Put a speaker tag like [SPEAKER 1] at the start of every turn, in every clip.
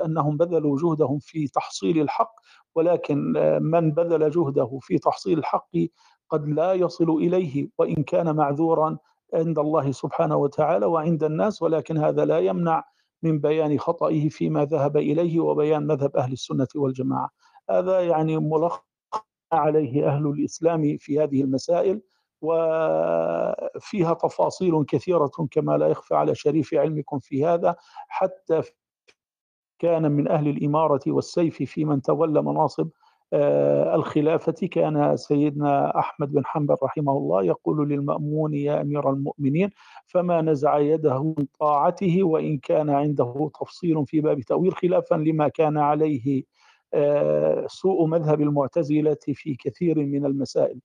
[SPEAKER 1] أنهم بذلوا جهدهم في تحصيل الحق ولكن من بذل جهده في تحصيل الحق قد لا يصل إليه وإن كان معذورا عند الله سبحانه وتعالى وعند الناس ولكن هذا لا يمنع من بيان خطئه فيما ذهب إليه وبيان مذهب أهل السنة والجماعة. هذا يعني ملخص عليه أهل الإسلام في هذه المسائل وفيها تفاصيل كثيرة كما لا يخفى على شريف علمكم في هذا حتى كان من أهل الإمارة والسيف في من تولى مناصب آه، الخلافة. كان سيدنا أحمد بن حنبل رحمه الله يقول للمأمون يا أمير المؤمنين فما نزع يده من طاعته وإن كان عنده تفصيل في باب تأويل خلافا لما كان عليه آه، سوء مذهب المعتزلة في كثير من المسائل.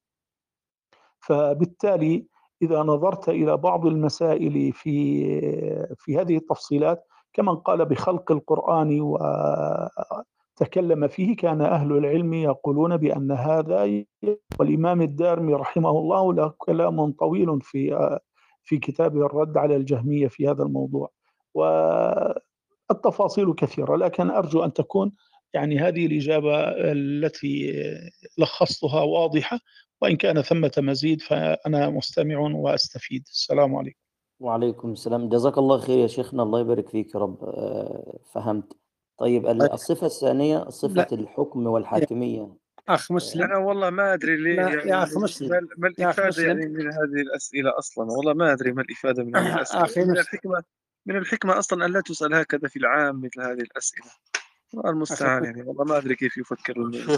[SPEAKER 1] فبالتالي إذا نظرت إلى بعض المسائل في في هذه التفصيلات كمن قال بخلق القرآن وتكلم فيه كان أهل العلم يقولون بأن هذا والإمام الدارمي رحمه الله له كلام طويل في في كتابه الرد على الجهمية في هذا الموضوع. والتفاصيل كثيرة لكن أرجو أن تكون يعني هذه الإجابة التي لخصتها واضحة وإن كان ثمة مزيد فأنا مستمع وأستفيد. السلام عليكم.
[SPEAKER 2] وعليكم السلام. جزاك الله خير يا شيخنا. الله يبارك فيك يا رب. آه، فهمت. طيب الصفة الثانية صفة لا. الحكم والحاكمية.
[SPEAKER 3] أخ مسلم
[SPEAKER 4] أنا والله ما أدري ليه
[SPEAKER 3] يعني يا أخ مسلم
[SPEAKER 4] ما الإفادة يعني من هذه الأسئلة أصلا. والله ما أدري ما الإفادة من هذه الأسئلة. أخي من الحكمة من الحكمة أصلا أن لا تسأل هكذا في العام مثل هذه الأسئلة. الله المستعان يعني والله ما أدري كيف يفكر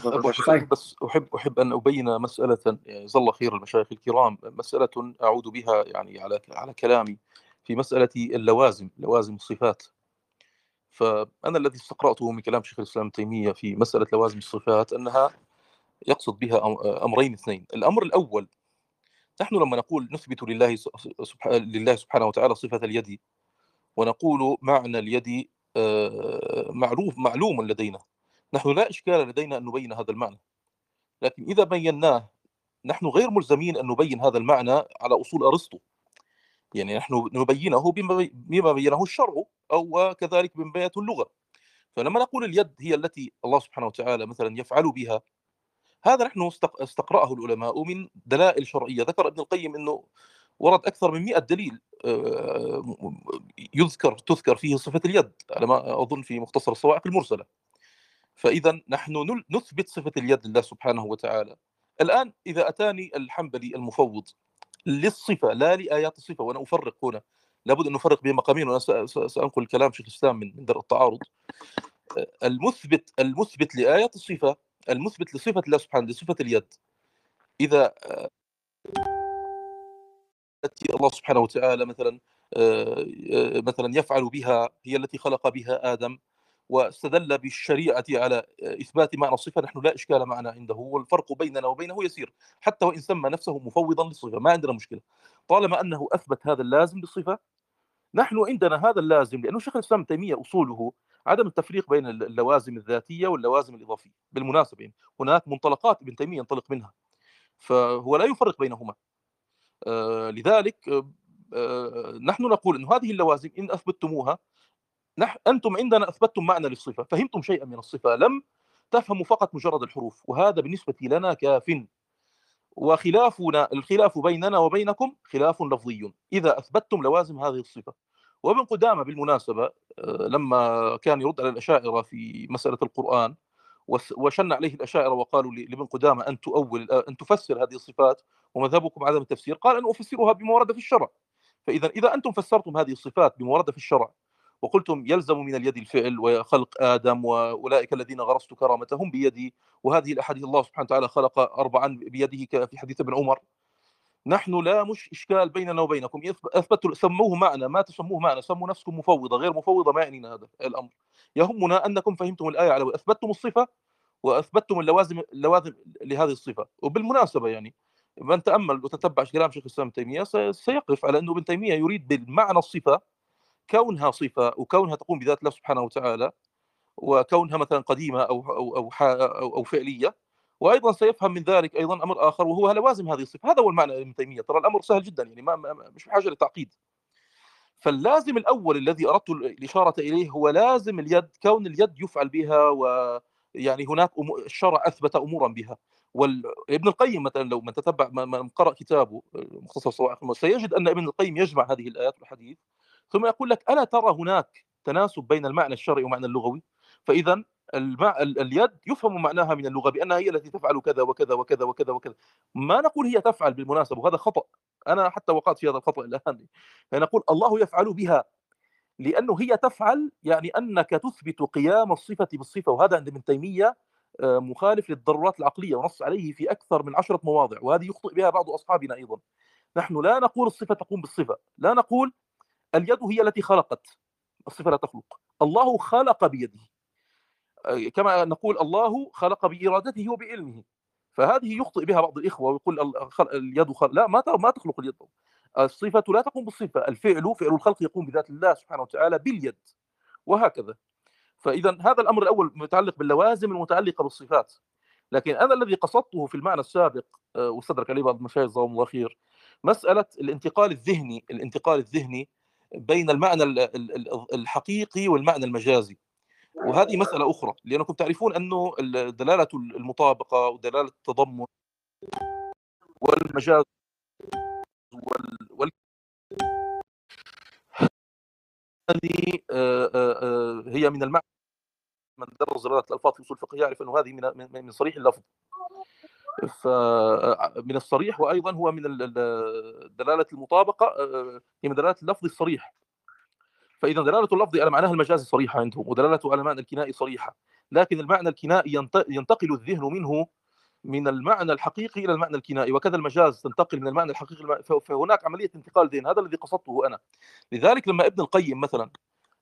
[SPEAKER 5] ابو. بس أحب أحب أن أبين مسألة يعني جزا الله خير المشايخ الكرام. مسألة أعود بها يعني على على كلامي في مسألة اللوازم لوازم الصفات. فأنا الذي استقرأته من كلام شيخ الإسلام تيمية في مسألة لوازم الصفات أنها يقصد بها أمرين اثنين. الأمر الأول نحن لما نقول نثبت لله سبحانه لله سبحانه وتعالى صفة اليد ونقول معنى اليد معروف معلوم لدينا. نحن لا إشكال لدينا أن نبين هذا المعنى. لكن إذا بيناه نحن غير ملزمين أن نبين هذا المعنى على أصول أرسطو. يعني نحن نبينه بما بينه الشرع أو كذلك بما بينته اللغة. فلما نقول اليد هي التي الله سبحانه وتعالى مثلا يفعل بها هذا نحن استقرأه العلماء من دلائل شرعية. ذكر ابن القيم أنه ورد أكثر من 100 دليل آه، يذكر تذكر فيه صفة اليد على ما أظن في مختصر الصواعق المرسلة. فإذا نحن نثبت صفة اليد لله سبحانه وتعالى. الآن إذا أتاني الحنبلي المفوض للصفة لا لآيات الصفة وأنا أفرق هنا لابد أن نفرق بين مقامين وأنا سأنقل كلام شيخ الإسلام من درء التعارض. آه، المثبت المثبت لآيات الصفة المثبت لصفة الله سبحانه لصفة اليد. إذا آه، التي الله سبحانه وتعالى مثلا آه، آه، مثلا يفعل بها هي التي خلق بها آدم واستدل بالشريعة على إثبات معنى الصفة نحن لا إشكال معنا عنده والفرق بيننا وبينه يسير حتى وإن سمى نفسه مفوضا للصفة ما عندنا مشكلة. طالما أنه أثبت هذا اللازم بالصفة نحن عندنا هذا اللازم لأنه شيخ الإسلام تيمية أصوله عدم التفريق بين اللوازم الذاتية واللوازم الإضافية بالمناسبة يعني هناك منطلقات ابن تيمية ينطلق منها فهو لا يفرق بينهما. آه، لذلك آه، آه، نحن نقول أن هذه اللوازم إن أثبتموها نح أنتم عندنا أثبتتم معنى للصفة فهمتم شيئا من الصفة لم تفهموا فقط مجرد الحروف وهذا بالنسبة لنا كاف. وخلافنا الخلاف بيننا وبينكم خلاف لفظي. إذا أثبتتم لوازم هذه الصفة. وابن قدامة بالمناسبة لما كان يرد على الأشاعرة في مسألة القرآن وشن عليه الأشاعرة وقالوا لابن قدامة أن تؤول أن تفسر هذه الصفات ومذهبكم عدم التفسير قال أن أفسرها بما ورد في الشرع. فإذا إذا أنتم فسرتم هذه الصفات بما ورد في الشرع وقلتم يلزم من اليد الفعل وخلق آدم وأولئك الذين غرست كرامتهم بيدي وهذه الأحاديث الله سبحانه وتعالى خلق أربعا بيده في حديث ابن عمر. نحن لا مش إشكال بيننا وبينكم. أثبتوا سموه معنا ما تسموه معنا سموا نفسكم مفوضة غير مفوضة ما يعنينا هذا الأمر. يهمنا أنكم فهمتم الآية على أثبتتم الصفة وأثبتتم اللوازم اللوازم لهذه الصفة. وبالمناسبة يعني من تأمل وتتبع كلام شيخ الإسلام ابن تيمية سيقف على أنه ابن تيمية يريد بالمعنى الصفة كونها صفة وكونها تقوم بذات الله سبحانه وتعالى وكونها مثلا قديمة أو أو أو, أو, أو فعلية وأيضا سيفهم من ذلك أيضا أمر آخر وهو لوازم هذه الصفة؟ هذا هو المعنى ابن تيمية ترى الأمر سهل جدا يعني ما مش بحاجة لتعقيد. فاللازم الأول الذي أردت الإشارة إليه هو لازم اليد كون اليد يفعل بها ويعني هناك الشرع أثبت امورا بها. وابن القيم مثلا لو من تتبع من قرأ كتابه مختصر صواعق سيجد أن ابن القيم يجمع هذه الآيات والحديث ثم يقول لك ألا ترى هناك تناسب بين المعنى الشرعي ومعنى اللغوي؟ فإذا المع... اليد يفهم معناها من اللغة بأنها هي التي تفعل كذا وكذا وكذا وكذا وكذا. ما نقول هي تفعل بالمناسبة وهذا خطأ. أنا حتى وقعت في هذا الخطأ الآن. نقول الله يفعل بها لأنه هي تفعل يعني أنك تثبت قيام الصفة بالصفة وهذا عند ابن تيمية آه، مخالف للضرورات العقلية ونص عليه في أكثر من عشرة مواضع وهذه يخطئ بها بعض أصحابنا أيضا. نحن لا نقول الصفة تقوم بالصفة لا نقول اليد هي التي خلقت الصفة لا تخلق الله خلق بيده. آه، كما نقول الله خلق بإرادته وبعلمه. فهذه يخطئ بها بعض الإخوة ويقول اليد خلق لا ما ما تخلق اليد. الصفة لا تقوم بالصفة الفعل فعل الخلق يقوم بذات الله سبحانه وتعالى باليد وهكذا. فإذا هذا الأمر الأول متعلق باللوازم المتعلقة بالصفات. لكن أنا الذي قصدته في المعنى السابق آه، واستدرك عليه بعض المشايخ جزاهم الله خير مسألة الانتقال الذهني الانتقال الذهني بين المعنى الحقيقي والمعنى المجازي. وهذه مسألة أخرى لأنكم تعرفون أنه دلالة المطابقة ودلالة التضمن والمجاز وال هذه آه، آه، هي من المعنى من درس دلالة الألفاظ في أصول الفقه يعرف أنه هذه من من صريح اللفظ. من الصريح وأيضا هو من دلالة المطابقة آه، هي من دلالة اللفظ الصريح. فإذا دلالة اللفظ على معناها المجازي صريحة عندهم ودلالته على معنى الكنائي صريحة. لكن المعنى الكنائي ينتقل الذهن منه من المعنى الحقيقي إلى المعنى الكنائي وكذا المجاز تنتقل من المعنى الحقيقي فهناك عملية انتقال ذهن هذا الذي قصدته أنا. لذلك لما ابن القيم مثلا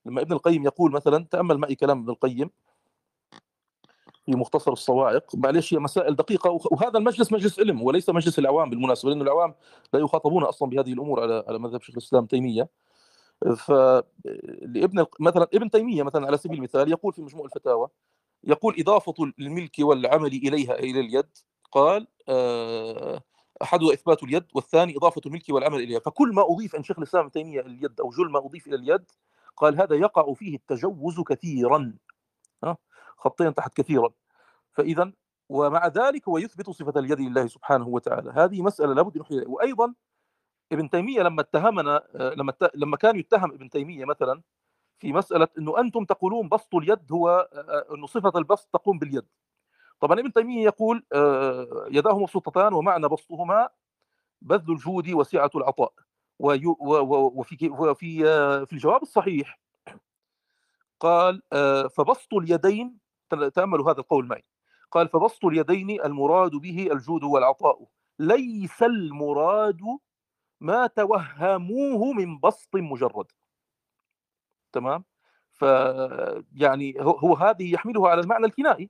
[SPEAKER 5] لما ابن القيم يقول مثلا تأمل معي كلام ابن القيم في مختصر الصواعق. معلش هي مسائل دقيقة وهذا المجلس مجلس علم وليس مجلس العوام بالمناسبة لأن العوام لا يخاطبون أصلا بهذه الأمور على على مذهب شيخ الإسلام تيمية. فلابن مثلا ابن تيمية مثلا على سبيل المثال يقول في مجموع الفتاوى يقول إضافة الملك والعمل إليها إلى اليد قال آه، أحدها إثبات اليد والثاني إضافة الملك والعمل إليها. فكل ما أضيف عن شيخ الإسلام تيمية إلى اليد أو جل ما أضيف إلى اليد قال هذا يقع فيه التجوز كثيرا. خطين تحت كثيرا. فإذا ومع ذلك هو يثبت صفة اليد لله سبحانه وتعالى. هذه مسألة لابد نحيي وأيضا ابن تيمية لما اتهمنا آه، لما لما كان يتهم ابن تيمية مثلا في مسألة إنه أنتم تقولون بسط اليد هو إنه صفة البسط تقوم باليد. طبعا ابن تيمية يقول يداه مبسوطتان ومعنى بسطهما بذل الجود وسعة العطاء. وفي وفي في الجواب الصحيح. قال فبسط اليدين تأملوا هذا القول معي. قال فبسط اليدين المراد به الجود والعطاء. ليس المراد ما توهموه من بسط مجرد. تمام؟ ف يعني هو هذه يحمله على المعنى الكنائي.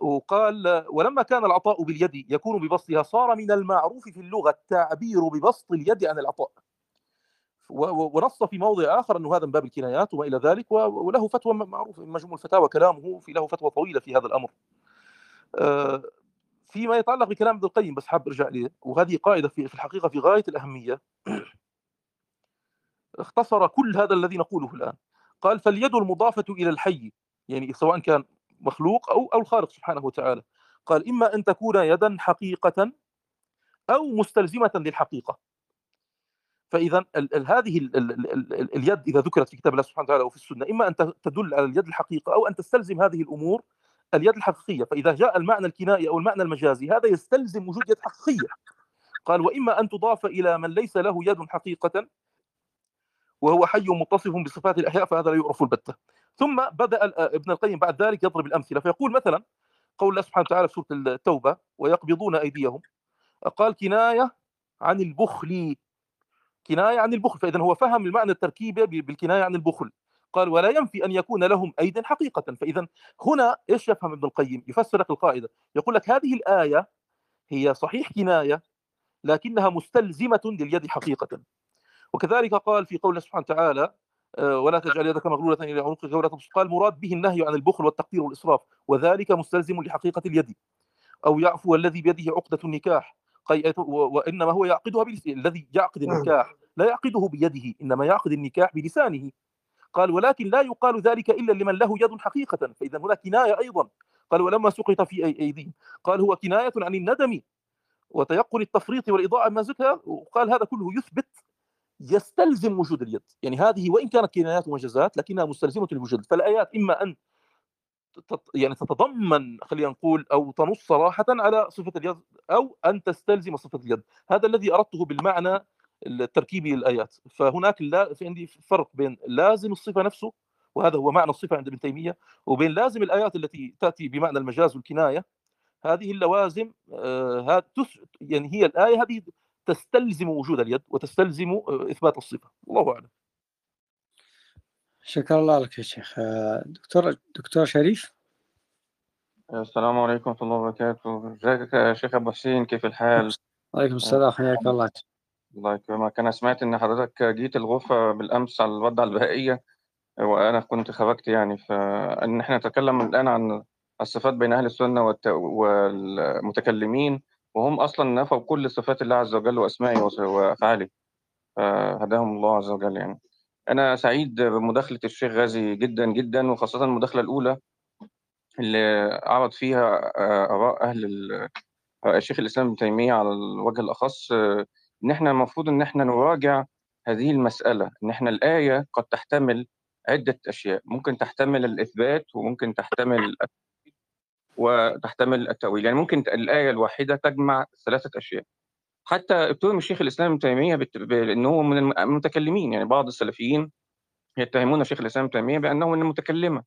[SPEAKER 5] وقال ولما كان العطاء باليد يكون ببسطها صار من المعروف في اللغة التعبير ببسط اليد عن العطاء. ونص في موضع آخر أنه هذا من باب الكنايات وما إلى ذلك وله فتوى معروفه مجموع الفتاوى كلامه في له فتوى طويلة في هذا الأمر. آه، فيما يتعلق بكلام ابن القيم بس حاب أرجع ليه وهذه قاعدة في الحقيقة في غاية الأهمية. اختصر كل هذا الذي نقوله الآن. قال فاليد المضافة إلى الحي يعني سواء كان مخلوق أو أو الخالق سبحانه وتعالى. قال إما أن تكون يدا حقيقة أو مستلزمة للحقيقة. فإذا هذه اليد إذا ذكرت في كتاب الله سبحانه وتعالى وفي السنة إما أن تدل على اليد الحقيقة أو أن تستلزم هذه الأمور اليد الحقيقية. فإذا جاء المعنى الكنائي أو المعنى المجازي هذا يستلزم وجود يد حقيقية. قال وإما أن تضاف إلى من ليس له يد حقيقة وهو حي متصف بصفات الأحياء فهذا لا يعرف البتة. ثم بدأ ابن القيم بعد ذلك يضرب الأمثلة فيقول مثلا قول الله سبحانه وتعالى في سورة التوبة ويقبضون أيديهم. قال كناية عن البخل. كناية عن البخل فإذا هو فهم المعنى التركيبي بالكناية عن البخل. قال ولا ينفي أن يكون لهم أيد حقيقة. فإذا هنا إيش يفهم ابن القيم؟ يفسر لك القاعدة. يقول لك هذه الآية هي صحيح كناية لكنها مستلزمة لليد حقيقة. وكذلك قال في قوله سبحانه وتعالى آه، ولا تجعل يدك مغلولة إلى عنقك ولا تبسط قال المراد به النهي عن البخل والتقدير والإسراف وذلك مستلزم لحقيقة اليد. أو يعفو الذي بيده عقدة النكاح. وإنما هو يعقدها الذي يعقد النكاح لا يعقده بيده إنما يعقد النكاح بلسانه. قال ولكن لا يقال ذلك إلا لمن له يد حقيقة فإذا هنا كناية أيضا. قال ولما سقط في أيديهم قال هو كناية عن الندم وتيقن التفريط والإضاعة ما ذكر وقال هذا كله يثبت يستلزم وجود اليد. يعني هذه وإن كانت كنايات ومجازات لكنها مستلزمة للوجود. فالآيات إما أن يعني تتضمن خلينا نقول أو تنص صراحة على صفة اليد أو أن تستلزم صفة اليد. هذا الذي أردته بالمعنى التركيبي للآيات. فهناك لا في عندي فرق بين لازم الصفة نفسه وهذا هو معنى الصفة عند ابن تيمية وبين لازم الآيات التي تأتي بمعنى المجاز والكناية. هذه اللوازم آه يعني هي الآية هذه تستلزم وجود اليد وتستلزم آه، إثبات الصفة. الله أعلم.
[SPEAKER 3] شكرا الله لك يا شيخ. آه، دكتور دكتور شريف؟
[SPEAKER 6] السلام عليكم ورحمة الله وبركاته. ازيك يا شيخ أبو حسين كيف الحال؟
[SPEAKER 3] وعليكم السلام. حياك الله.
[SPEAKER 6] الله يكرمك. أنا سمعت إن حضرتك جيت الغرفة بالأمس على الوضع البهائية وأنا كنت خرجت يعني. فإن إحنا نتكلم الآن عن الصفات بين أهل السنة والت... والمتكلمين وهم أصلا نفوا كل صفات الله عز وجل وأسمائه وأفعاله. فهداهم الله عز وجل يعني. أنا سعيد بمداخلة الشيخ غازي جدا جدا وخاصة المداخلة الأولى اللي عرض فيها آه، آراء أهل آه، الشيخ الإسلام ابن تيمية على الوجه الأخص آه، إن إحنا المفروض إن إحنا نراجع هذه المسألة. إن إحنا الآية قد تحتمل عدة أشياء. ممكن تحتمل الإثبات وممكن تحتمل وتحتمل التأويل. يعني ممكن الآية الواحدة تجمع ثلاثة أشياء. حتى اتهم الشيخ الإسلام ابن تيمية بأنه من المتكلمين. يعني بعض السلفيين يتهمون الشيخ الإسلام ابن تيمية بأنه من المتكلمة.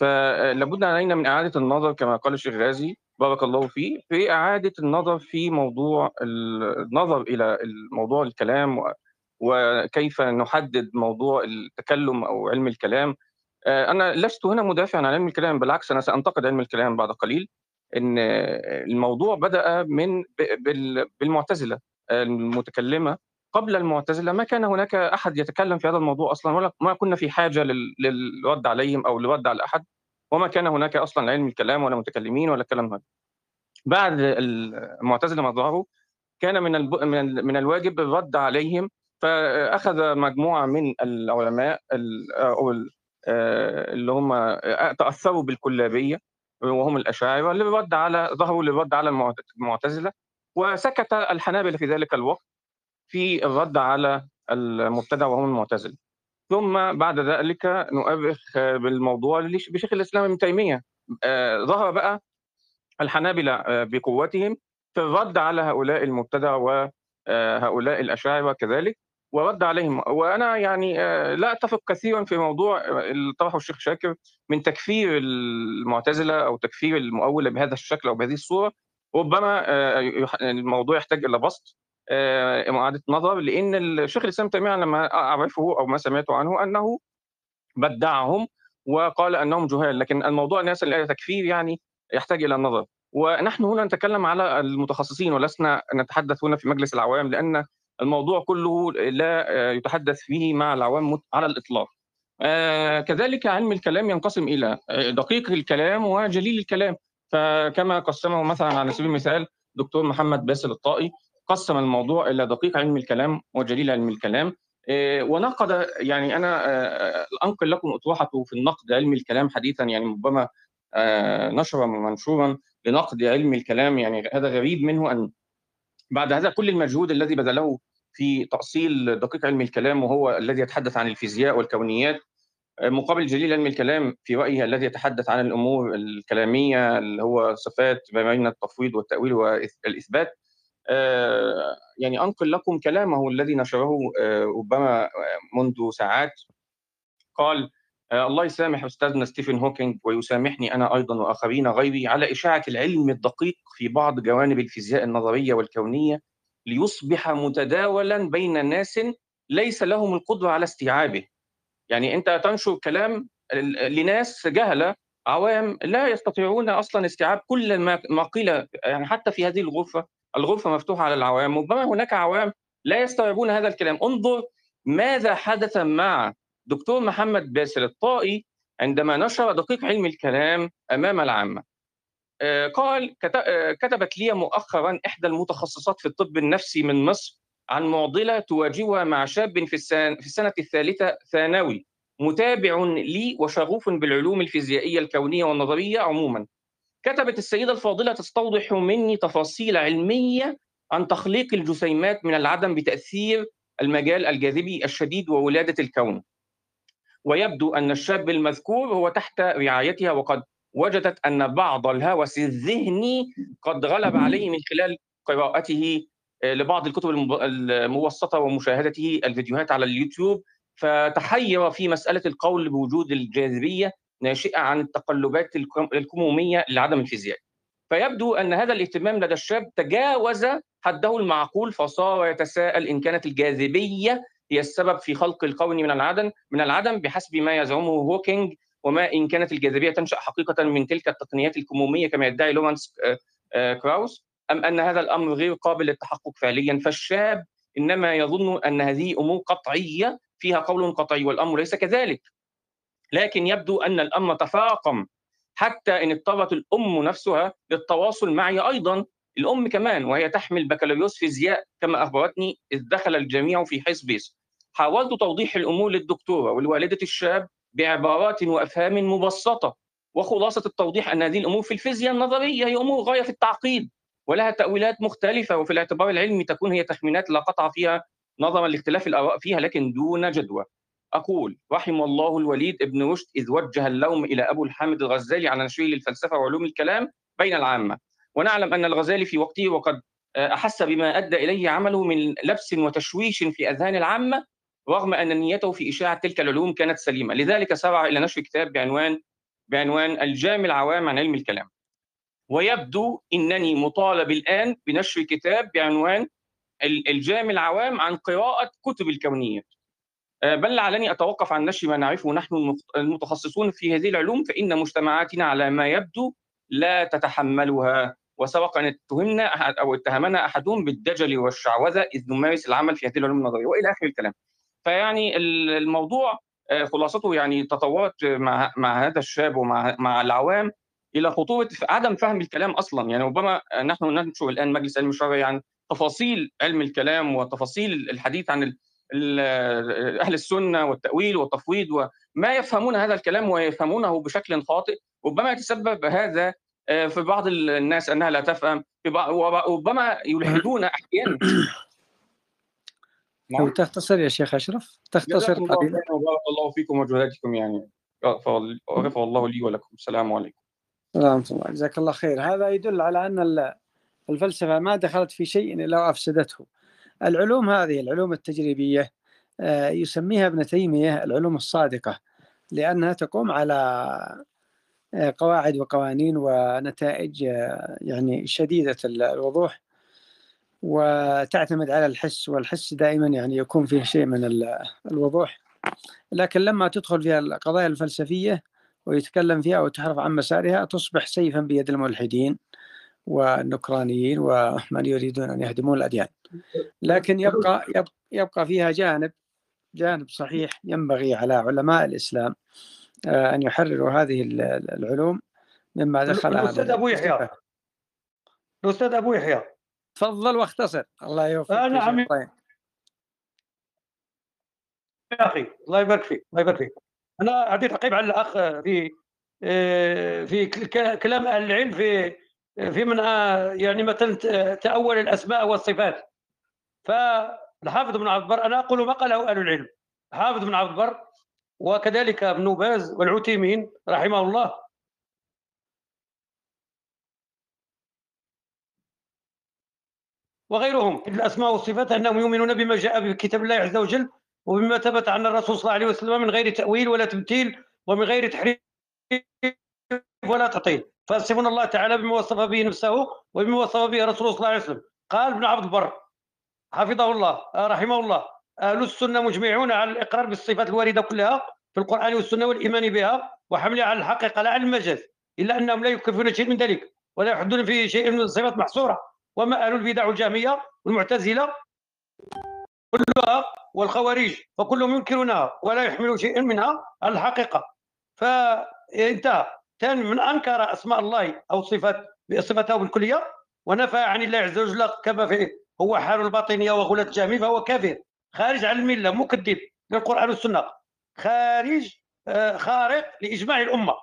[SPEAKER 6] فلابد علينا من إعادة النظر كما قال الشيخ غازي بارك الله فيه في إعادة النظر في موضوع النظر إلى الموضوع الكلام وكيف نحدد موضوع التكلم أو علم الكلام آه، أنا لست هنا مدافعا عن علم الكلام بالعكس أنا سأنتقد علم الكلام بعد قليل إن الموضوع بدأ من بالمعتزلة المتكلمة قبل المعتزلة. ما كان هناك أحد يتكلم في هذا الموضوع أصلا ولا ما كنا في حاجة للرد عليهم أو للرد على أحد وما كان هناك أصلا علم الكلام ولا متكلمين ولا الكلام هذا بعد المعتزلة ما ظهروا كان من من الواجب الرد عليهم فأخذ مجموعة من العلماء أو اللي هم تأثروا بالكلابية وهم الأشاعرة للرد على ظهروا للرد على المعتزلة وسكت الحنابلة في ذلك الوقت في الرد على المبتدع وهم المعتزلة. ثم بعد ذلك نؤرخ بالموضوع بشيخ الإسلام ابن تيمية. آه، ظهر بقى الحنابلة آه، بقوتهم في الرد على هؤلاء المبتدع وهؤلاء الأشاعرة كذلك. ورد عليهم. وأنا يعني آه، لا أتفق كثيرا في موضوع اللي طرحه الشيخ شاكر من تكفير المعتزلة أو تكفير المؤولة بهذا الشكل أو بهذه الصورة. ربما الموضوع يحتاج إلى بسط إعادة آه، نظر لأن الشيخ الإسلام تيمية لما أعرفه أو ما سمعت عنه أنه بدعهم وقال أنهم جهال. لكن الموضوع الناس اللي تكفير يعني يحتاج إلى النظر ونحن هنا نتكلم على المتخصصين ولسنا نتحدث هنا في مجلس العوام لأن الموضوع كله لا يتحدث فيه مع العوام على الإطلاق. آه كذلك علم الكلام ينقسم إلى دقيق الكلام وجليل الكلام. فكما قسمه مثلا على سبيل المثال دكتور محمد باسل الطائي قسم الموضوع إلى دقيق علم الكلام وجليل علم الكلام. آه، ونقد يعني أنا آه، أنقل لكم اطروحته في النقد علم الكلام حديثا يعني ربما آه، نشرا ومنشورا لنقد علم الكلام. يعني هذا غريب منه أن بعد هذا كل المجهود الذي بذله في تأصيل دقيق علم الكلام وهو الذي يتحدث عن الفيزياء والكونيات مقابل جليل علم الكلام في رأيه الذي يتحدث عن الأمور الكلامية اللي هو صفات ما بين التفويض والتأويل والإثبات. آه، يعني أنقل لكم كلامه الذي نشره آه، ربما منذ ساعات. قال الله يسامح أستاذنا ستيفن هوكينج ويسامحني أنا أيضا وآخرين غيري على إشاعة العلم الدقيق في بعض جوانب الفيزياء النظرية والكونية ليصبح متداولا بين ناس ليس لهم القدرة على استيعابه. يعني أنت تنشر كلام لناس جهلة عوام لا يستطيعون أصلا استيعاب كل ما قيل يعني حتى في هذه الغرفة الغرفة مفتوحة على العوام ربما هناك عوام لا يستوعبون هذا الكلام انظر ماذا حدث مع دكتور محمد باسل الطائي عندما نشر دقيق علم الكلام أمام العامة آه، قال آه، كتبت لي مؤخرا إحدى المتخصصات في الطب النفسي من مصر عن معضلة تواجهها مع شاب في السنة الثالثة ثانوي متابع لي وشغوف بالعلوم الفيزيائية الكونية والنظرية عموما. كتبت السيدة الفاضلة تستوضح مني تفاصيل علمية عن تخليق الجسيمات من العدم بتأثير المجال الجاذبي الشديد وولادة الكون. ويبدو أن الشاب المذكور هو تحت رعايتها وقد وجدت أن بعض الهوس الذهني قد غلب عليه من خلال قراءته آه، لبعض الكتب المبسطة ومشاهدته الفيديوهات على اليوتيوب. فتحير في مسألة القول بوجود الجاذبية ناشئة عن التقلبات الكمومية لعدم الفيزياء فيبدو أن هذا الاهتمام لدى الشاب تجاوز حده المعقول فصار يتساءل إن كانت الجاذبية هي السبب في خلق الكون من العدم من العدم بحسب ما يزعمه هوكينج وما إن كانت الجاذبية تنشأ حقيقة من تلك التقنيات الكمومية كما يدعي لورنس آه، آه، كراوس أم أن هذا الأمر غير قابل للتحقق فعليا. فالشاب إنما يظن أن هذه أمور قطعية فيها قول قطعي والأمر ليس كذلك. لكن يبدو أن الأمر تفاقم حتى إن اضطرت الأم نفسها للتواصل معي أيضا. الأم كمان وهي تحمل بكالوريوس فيزياء كما أخبرتني إذ دخل الجميع في حزبيس حاولت توضيح الأمور للدكتورة ولوالدة الشاب بعبارات وأفهام مبسطة وخلاصة التوضيح أن هذه الأمور في الفيزياء النظرية هي أمور غاية في التعقيد ولها تأويلات مختلفة وفي الاعتبار العلمي تكون هي تخمينات لا قطع فيها نظرا لاختلاف الآراء فيها لكن دون جدوى. أقول رحم الله الوليد ابن رشد إذ وجه اللوم إلى أبو الحامد الغزالي على نشره للفلسفة وعلوم الكلام بين العامة. ونعلم أن الغزالي في وقته وقد أحس بما أدى إليه عمله من لبس وتشويش في أذهان العامة رغم أن نيته في إشاعة تلك العلوم كانت سليمة. لذلك سرع إلى نشر كتاب بعنوان بعنوان الجامع العوام عن علم الكلام. ويبدو أنني مطالب الآن بنشر كتاب بعنوان الجامع العوام عن قراءة كتب الكونيات آه، بل لعلني أتوقف عن نشر ما نعرفه نحن المتخصصون في هذه العلوم فإن مجتمعاتنا على ما يبدو لا تتحملها. وسبق أن اتهمنا أو اتهمنا أحدهم بالدجل والشعوذة إذ نمارس العمل في هذه العلوم النظرية وإلى آخر الكلام. فيعني الموضوع آه، خلاصته يعني تطورت مع مع هذا الشاب ومع مع العوام إلى خطورة عدم فهم الكلام أصلا. يعني ربما نحن ننشر الآن مجلس علم الشرعي عن تفاصيل علم الكلام وتفاصيل الحديث عن أهل السنة والتأويل والتفويض وما يفهمون هذا الكلام ويفهمونه بشكل خاطئ ربما يتسبب هذا آه، في بعض الناس أنها لا تفهم وربما يلحدون أحيانا.
[SPEAKER 3] نعم. تختصر يا شيخ أشرف؟ تختصر
[SPEAKER 6] قليلا. وبارك الله فيكم وجهادكم يعني. غفر الله لي ولكم. السلام عليكم.
[SPEAKER 3] ورحمه الله جزاك الله خير. هذا يدل على أن الفلسفة ما دخلت في شيء إلا وأفسدته. العلوم هذه العلوم التجريبية آه، يسميها ابن تيمية العلوم الصادقة لأنها تقوم على آه، قواعد وقوانين ونتائج آه، يعني شديدة الوضوح وتعتمد على الحس والحس دائما يعني يكون فيه شيء من الوضوح. لكن لما تدخل فيها القضايا الفلسفية ويتكلم فيها وتحرف عن مسارها تصبح سيفا بيد الملحدين والنكرانيين ومن يريدون أن يهدمون الأديان. لكن يبقى يبقى فيها جانب جانب صحيح ينبغي على علماء الإسلام آه، أن يحرروا هذه العلوم مما دخل
[SPEAKER 7] الأستاذ أبو يحيى. الأستاذ أبو يحيى.
[SPEAKER 3] تفضل واختصر. الله يوفقك
[SPEAKER 7] آه نعم يا أخي الله يبارك فيك الله يبارك فيك. أنا اعطي تعقيب على الأخ في آه، في كلام أهل العلم في في من يعني مثلا تأول الأسماء والصفات. فالحافظ بن عبد البر أنا أقول ما قاله أهل العلم. حافظ بن عبد البر وكذلك ابن باز والعثيمين رحمه الله. وغيرهم الأسماء والصفات أنهم يؤمنون بما جاء بكتاب الله عز وجل وبما ثبت عن الرسول صلى الله عليه وسلم من غير تأويل ولا تمثيل ومن غير تحريف ولا تعطيل فيصفون الله تعالى بما وصف به نفسه وبما وصف به رسوله صلى الله عليه وسلم. قال ابن عبد البر حفظه الله رحمه الله. أهل السنة مجمعون على الإقرار بالصفات الواردة كلها في القرآن والسنة والإيمان بها وحملها على الحقيقة لا على المجاز إلا أنهم لا يكفرون شيء من ذلك ولا يحدون في شيء من الصفات محصورة. وما أهل البدع الجهميه والمعتزلة كلها والخوارج فكلهم ينكرونها ولا يحملون شيئا منها على الحقيقة. فانتهى. ثاني من أنكر أسماء الله أو صفات صفته بالكلية ونفى عن الله عز وجل كما في هو حال الباطنية وغلاة الجهمي فهو كافر. خارج عن الملة مكذب للقرآن والسنة. خارج آه، خارق لإجماع الأمة.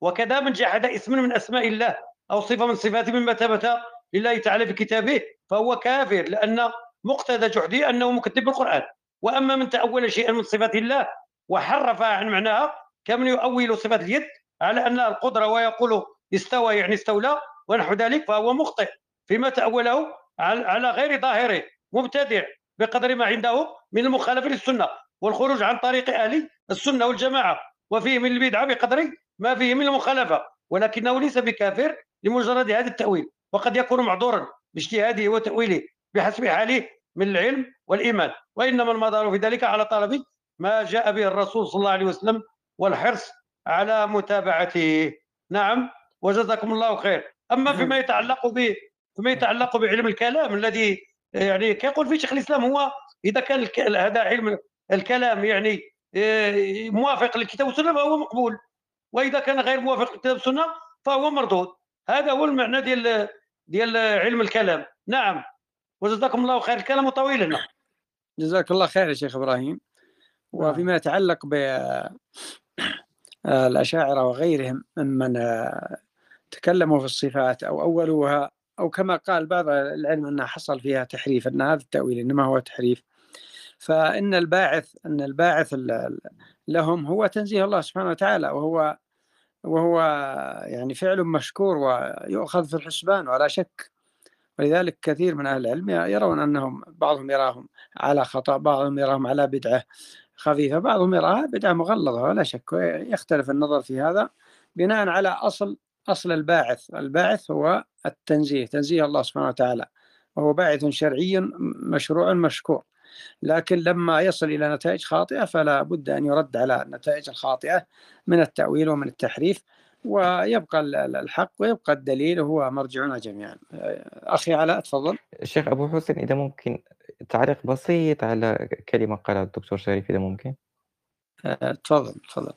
[SPEAKER 7] وكذا من جحد اسم من أسماء الله أو صفة من صفاته مما ثبت لله تعالى في كتابه فهو كافر لأن مقتضى جحده أنه مكذب بالقرآن. وأما من تأول شيئا من صفات الله وحرف عن معناها كمن يؤول صفات اليد على أنها القدرة ويقول استوى يعني استولى ونحو ذلك فهو مخطئ فيما تأوله على غير ظاهره مبتدع. بقدر ما عنده من المخالفة للسنة والخروج عن طريق أهل السنة والجماعة وفيه من البدعة بقدر ما فيه من المخالفة ولكنه ليس بكافر لمجرد هذا التأويل وقد يكون معذورا باجتهاده وتأويله بحسب حاله من العلم والإيمان وإنما المدار في ذلك على طلب ما جاء به الرسول صلى الله عليه وسلم والحرص على متابعته. نعم وجزاكم الله خير. أما فيما يتعلق ب فيما يتعلق بعلم الكلام الذي يعني كيقول فيه شيخ الإسلام هو إذا كان هذا علم الكلام يعني آه، موافق للكتاب والسنة فهو مقبول. وإذا كان غير موافق للكتاب والسنة فهو مردود. هذا هو المعنى ديال ديال علم الكلام. نعم. وجزاكم الله خير. الكلام طويل هنا.
[SPEAKER 3] جزاك الله خير يا شيخ إبراهيم. وفيما يتعلق ب الأشاعرة وغيرهم ممن تكلموا في الصفات أو أولوها أو كما قال بعض العلم انها حصل فيها تحريف أن هذا التأويل إنما هو تحريف. فإن الباعث أن الباعث لهم هو تنزيه الله سبحانه وتعالى وهو وهو يعني فعل مشكور ويؤخذ في الحسبان ولا شك. ولذلك كثير من أهل العلم يرون أنهم بعضهم يراهم على خطأ بعضهم يراهم على بدعة خفيفة بعضهم يراها بدعة مغلظة ولا شك. يختلف النظر في هذا بناء على أصل أصل الباعث الباعث هو التنزيه تنزيه الله سبحانه وتعالى. وهو باعث شرعي مشروع مشكور. لكن لما يصل إلى نتائج خاطئة فلا بد أن يرد على النتائج الخاطئة من التأويل ومن التحريف ويبقى الحق ويبقى الدليل هو مرجعنا جميعا. أخي علاء تفضل.
[SPEAKER 8] الشيخ أبو حسين إذا ممكن تعليق بسيط على كلمة قالها الدكتور شريف إذا ممكن.
[SPEAKER 3] أه، تفضل تفضل.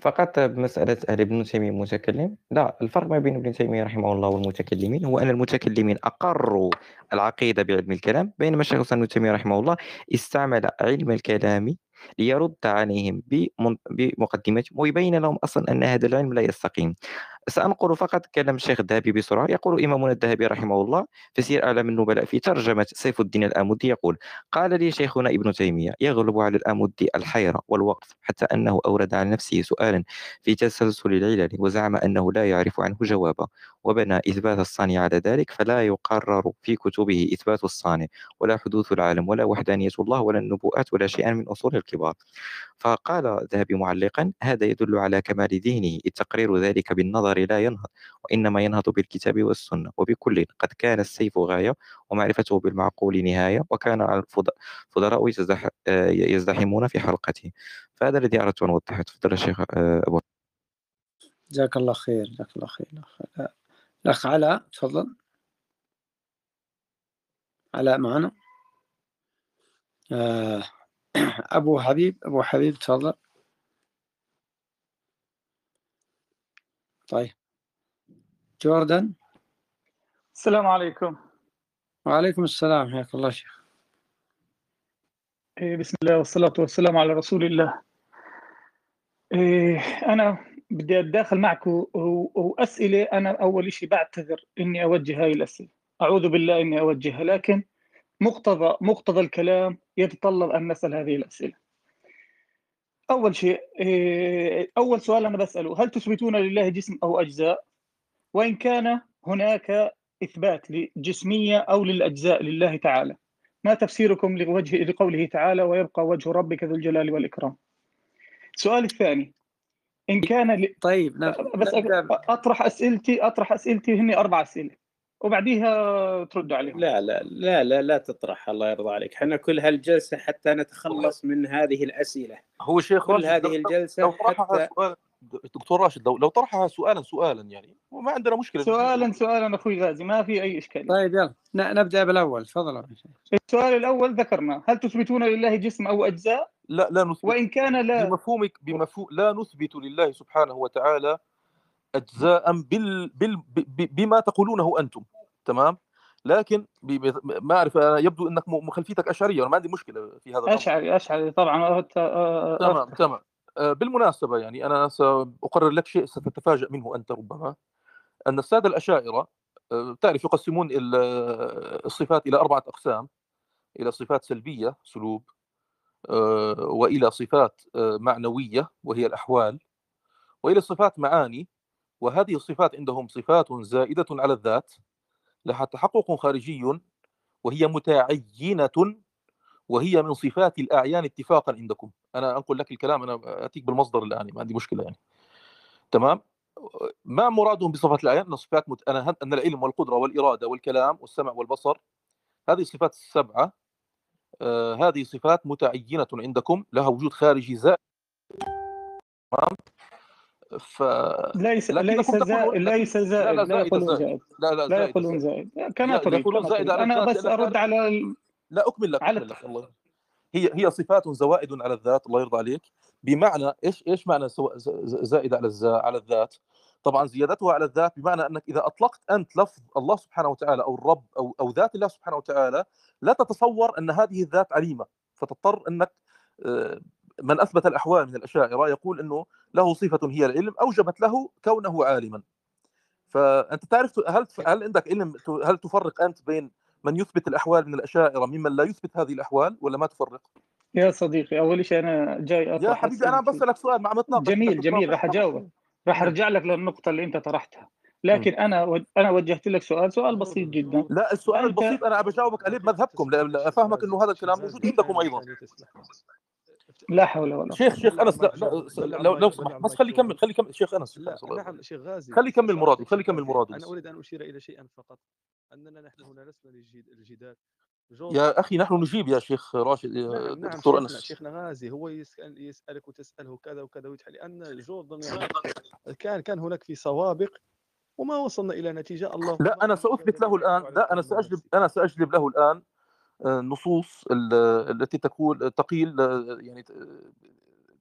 [SPEAKER 8] فقط بمسألة هل ابن تيمية متكلم؟ لا الفرق ما بين ابن تيمية رحمه الله والمتكلمين هو أن المتكلمين أقروا العقيدة بعلم الكلام بينما الشيخ ابن تيمية رحمه الله استعمل علم الكلام ليرد عليهم بمقدمتهم ويبين لهم أصلا أن هذا العلم لا يستقيم سأنقل فقط كلام الشيخ الذهبي بسرعة. يقول إمامنا الذهبي رحمه الله في سير أعلام النبلاء في ترجمة سيف الدين الآمدي يقول قال لي شيخنا ابن تيمية يغلب على الآمدي الحيرة والوقف حتى أنه أورد على نفسه سؤالا في تسلسل العلل وزعم أنه لا يعرف عنه جوابا وبنى إثبات الصانع على ذلك فلا يقرر في كتبه إثبات الصانع ولا حدوث العالم ولا وحدانية الله ولا النبوءات ولا شيئا من أصول الكبار. فقال الذهبي معلقا هذا يدل على كمال ذهنه إذ تقرير ذلك بالنظر لا ينهض وإنما ينهض بالكتاب والسنة وبكل قد كان السيف غاية ومعرفته بالمعقول نهاية وكان الفضلاء يزدحمون في حلقته فهذا الذي أردت أن أوضحه. تفضل الشيخ آه، أبو.
[SPEAKER 3] جزاك الله خير جزاك الله خير. الأخ علاء تفضل. علاء معنا. آه أبو حبيب أبو حبيب تفضل. طيب. جوردن.
[SPEAKER 9] السلام عليكم.
[SPEAKER 3] وعليكم السلام حياك الله شيخ.
[SPEAKER 9] إيه، بسم الله والصلاة والسلام على رسول الله. إيه، أنا بدي أتداخل معك وأسئلة. أنا أول شيء بعتذر إني أوجه هاي الأسئلة. أعوذ بالله إني أوجهها لكن مقتضى مقتضى الكلام يتطلب أن نسأل هذه الأسئلة. أول شيء إيه، أول سؤال أنا بسأله هل تثبتون لله جسم أو أجزاء؟ وإن كان هناك إثبات لجسمية أو للأجزاء لله تعالى. ما تفسيركم لوجه لقوله تعالى ويبقى وجه ربك ذو الجلال والإكرام. السؤال الثاني إن كان ل...
[SPEAKER 3] طيب
[SPEAKER 9] بس أطرح أسئلتي أطرح أسئلتي هني أربع أسئلة وبعديها ترد عليهم.
[SPEAKER 10] لا لا لا لا لا تطرح الله يرضى عليك. إحنا كل هالجلسة حتى نتخلص من هذه الأسئلة.
[SPEAKER 5] هو شيخ
[SPEAKER 10] كل هذه الجلسة
[SPEAKER 5] لو
[SPEAKER 10] حتى
[SPEAKER 5] سؤال دكتور راشد لو, لو طرحها سؤالا سؤالا يعني وما عندنا مشكلة.
[SPEAKER 9] سؤالا سؤالا أخوي غازي ما في أي اشكال
[SPEAKER 3] طيب يلا نبدأ بالأول تفضل.
[SPEAKER 9] السؤال الأول ذكرنا هل تثبتون لله جسم أو أجزاء؟
[SPEAKER 5] لا لا نثبت.
[SPEAKER 9] وإن كان لا.
[SPEAKER 5] بمفهومك بمفهوم لا نثبت لله سبحانه وتعالى اجزاء بال, بال بما تقولونه أنتم. تمام؟ لكن ما أعرف يبدو إنك مخلفيتك أشعرية وأنا ما عندي مشكلة في هذا
[SPEAKER 9] أشعري أشعري طبعا.
[SPEAKER 5] تمام تمام. بالمناسبة يعني أنا سأقرر لك شيء ستتفاجأ منه أنت ربما. أن السادة الأشاعرة تعرف يقسمون الصفات إلى أربعة أقسام. إلى صفات سلبية سلوب وإلى صفات معنوية وهي الأحوال وإلى صفات معاني وهذه الصفات عندهم صفات زائدة على الذات لها تحقق خارجي وهي متعينة وهي من صفات الأعيان اتفاقا عندكم. أنا أنقل لك الكلام أنا أتيك بالمصدر الآن ما عندي مشكلة يعني. تمام؟ ما مرادهم بصفات الأعيان؟ ان صفات مت... أنا أن العلم والقدرة والإرادة والكلام والسمع والبصر هذه الصفات السبعه آه هذه صفات متعينة عندكم لها وجود خارجي زائد تمام
[SPEAKER 9] ف ليس ليس زائد ليس زائد لا, يقولون زائد. لا لا لا يقولون زائد. كما تريد يقولون زائد أنا بس أرد على ال...
[SPEAKER 5] لا أكمل لك على لك الله. هي هي صفات زوائد على الذات الله يرضى عليك. بمعنى إيش إيش معنى زائده على على الذات؟ طبعا زيادتها على الذات بمعنى أنك إذا أطلقت أنت لفظ الله سبحانه وتعالى أو الرب أو أو ذات الله سبحانه وتعالى لا تتصور أن هذه الذات عليمة. فتضطر أنك من أثبت الأحوال من الأشاعرة يقول إنه له صفة هي العلم أوجبت له كونه عالما. فأنت تعرف هل هل عندك علم هل تفرق أنت بين من يثبت الأحوال من الأشاعرة ممن لا يثبت هذه الأحوال ولا ما تفرق؟
[SPEAKER 9] يا صديقي أول شيء أنا جاي
[SPEAKER 5] يا حبيبي أنا بسألك سؤال مع متناقش.
[SPEAKER 9] جميل جميل راح أجاوبك. راح أرجع لك للنقطة اللي أنت طرحتها. لكن أنا أنا وجهت لك سؤال سؤال بسيط جدا.
[SPEAKER 5] لا السؤال البسيط أنا بجاوبك عليه بمذهبكم أفهمك إنه هذا الكلام موجود عندكم أيضا.
[SPEAKER 9] لا حول ولا
[SPEAKER 5] شيخ شيخ أنس لا لو لو سمحت بس خلي يكمل خلي يكمل شيخ أنس
[SPEAKER 11] لا نعم شيخ غازي.
[SPEAKER 5] خلي يكمل مرادي خلي يكمل مرادي.
[SPEAKER 11] أنا أريد أن أشير إلى شيئا فقط. أننا نحن هنا لسنا للجدال.
[SPEAKER 5] يا أخي نحن نجيب يا شيخ راشد
[SPEAKER 11] نعم
[SPEAKER 5] دكتور
[SPEAKER 11] نعم
[SPEAKER 5] أنس.
[SPEAKER 11] شيخنا غازي هو يسأل يسألك وتسأله كذا وكذا ويتحل لأن جوردن كان كان هناك في سوابق وما وصلنا إلى نتيجة. الله
[SPEAKER 5] لا أنا سأثبت له الآن لا أنا سأجلب أنا سأجلب له الآن النصوص التي تقول تقيل يعني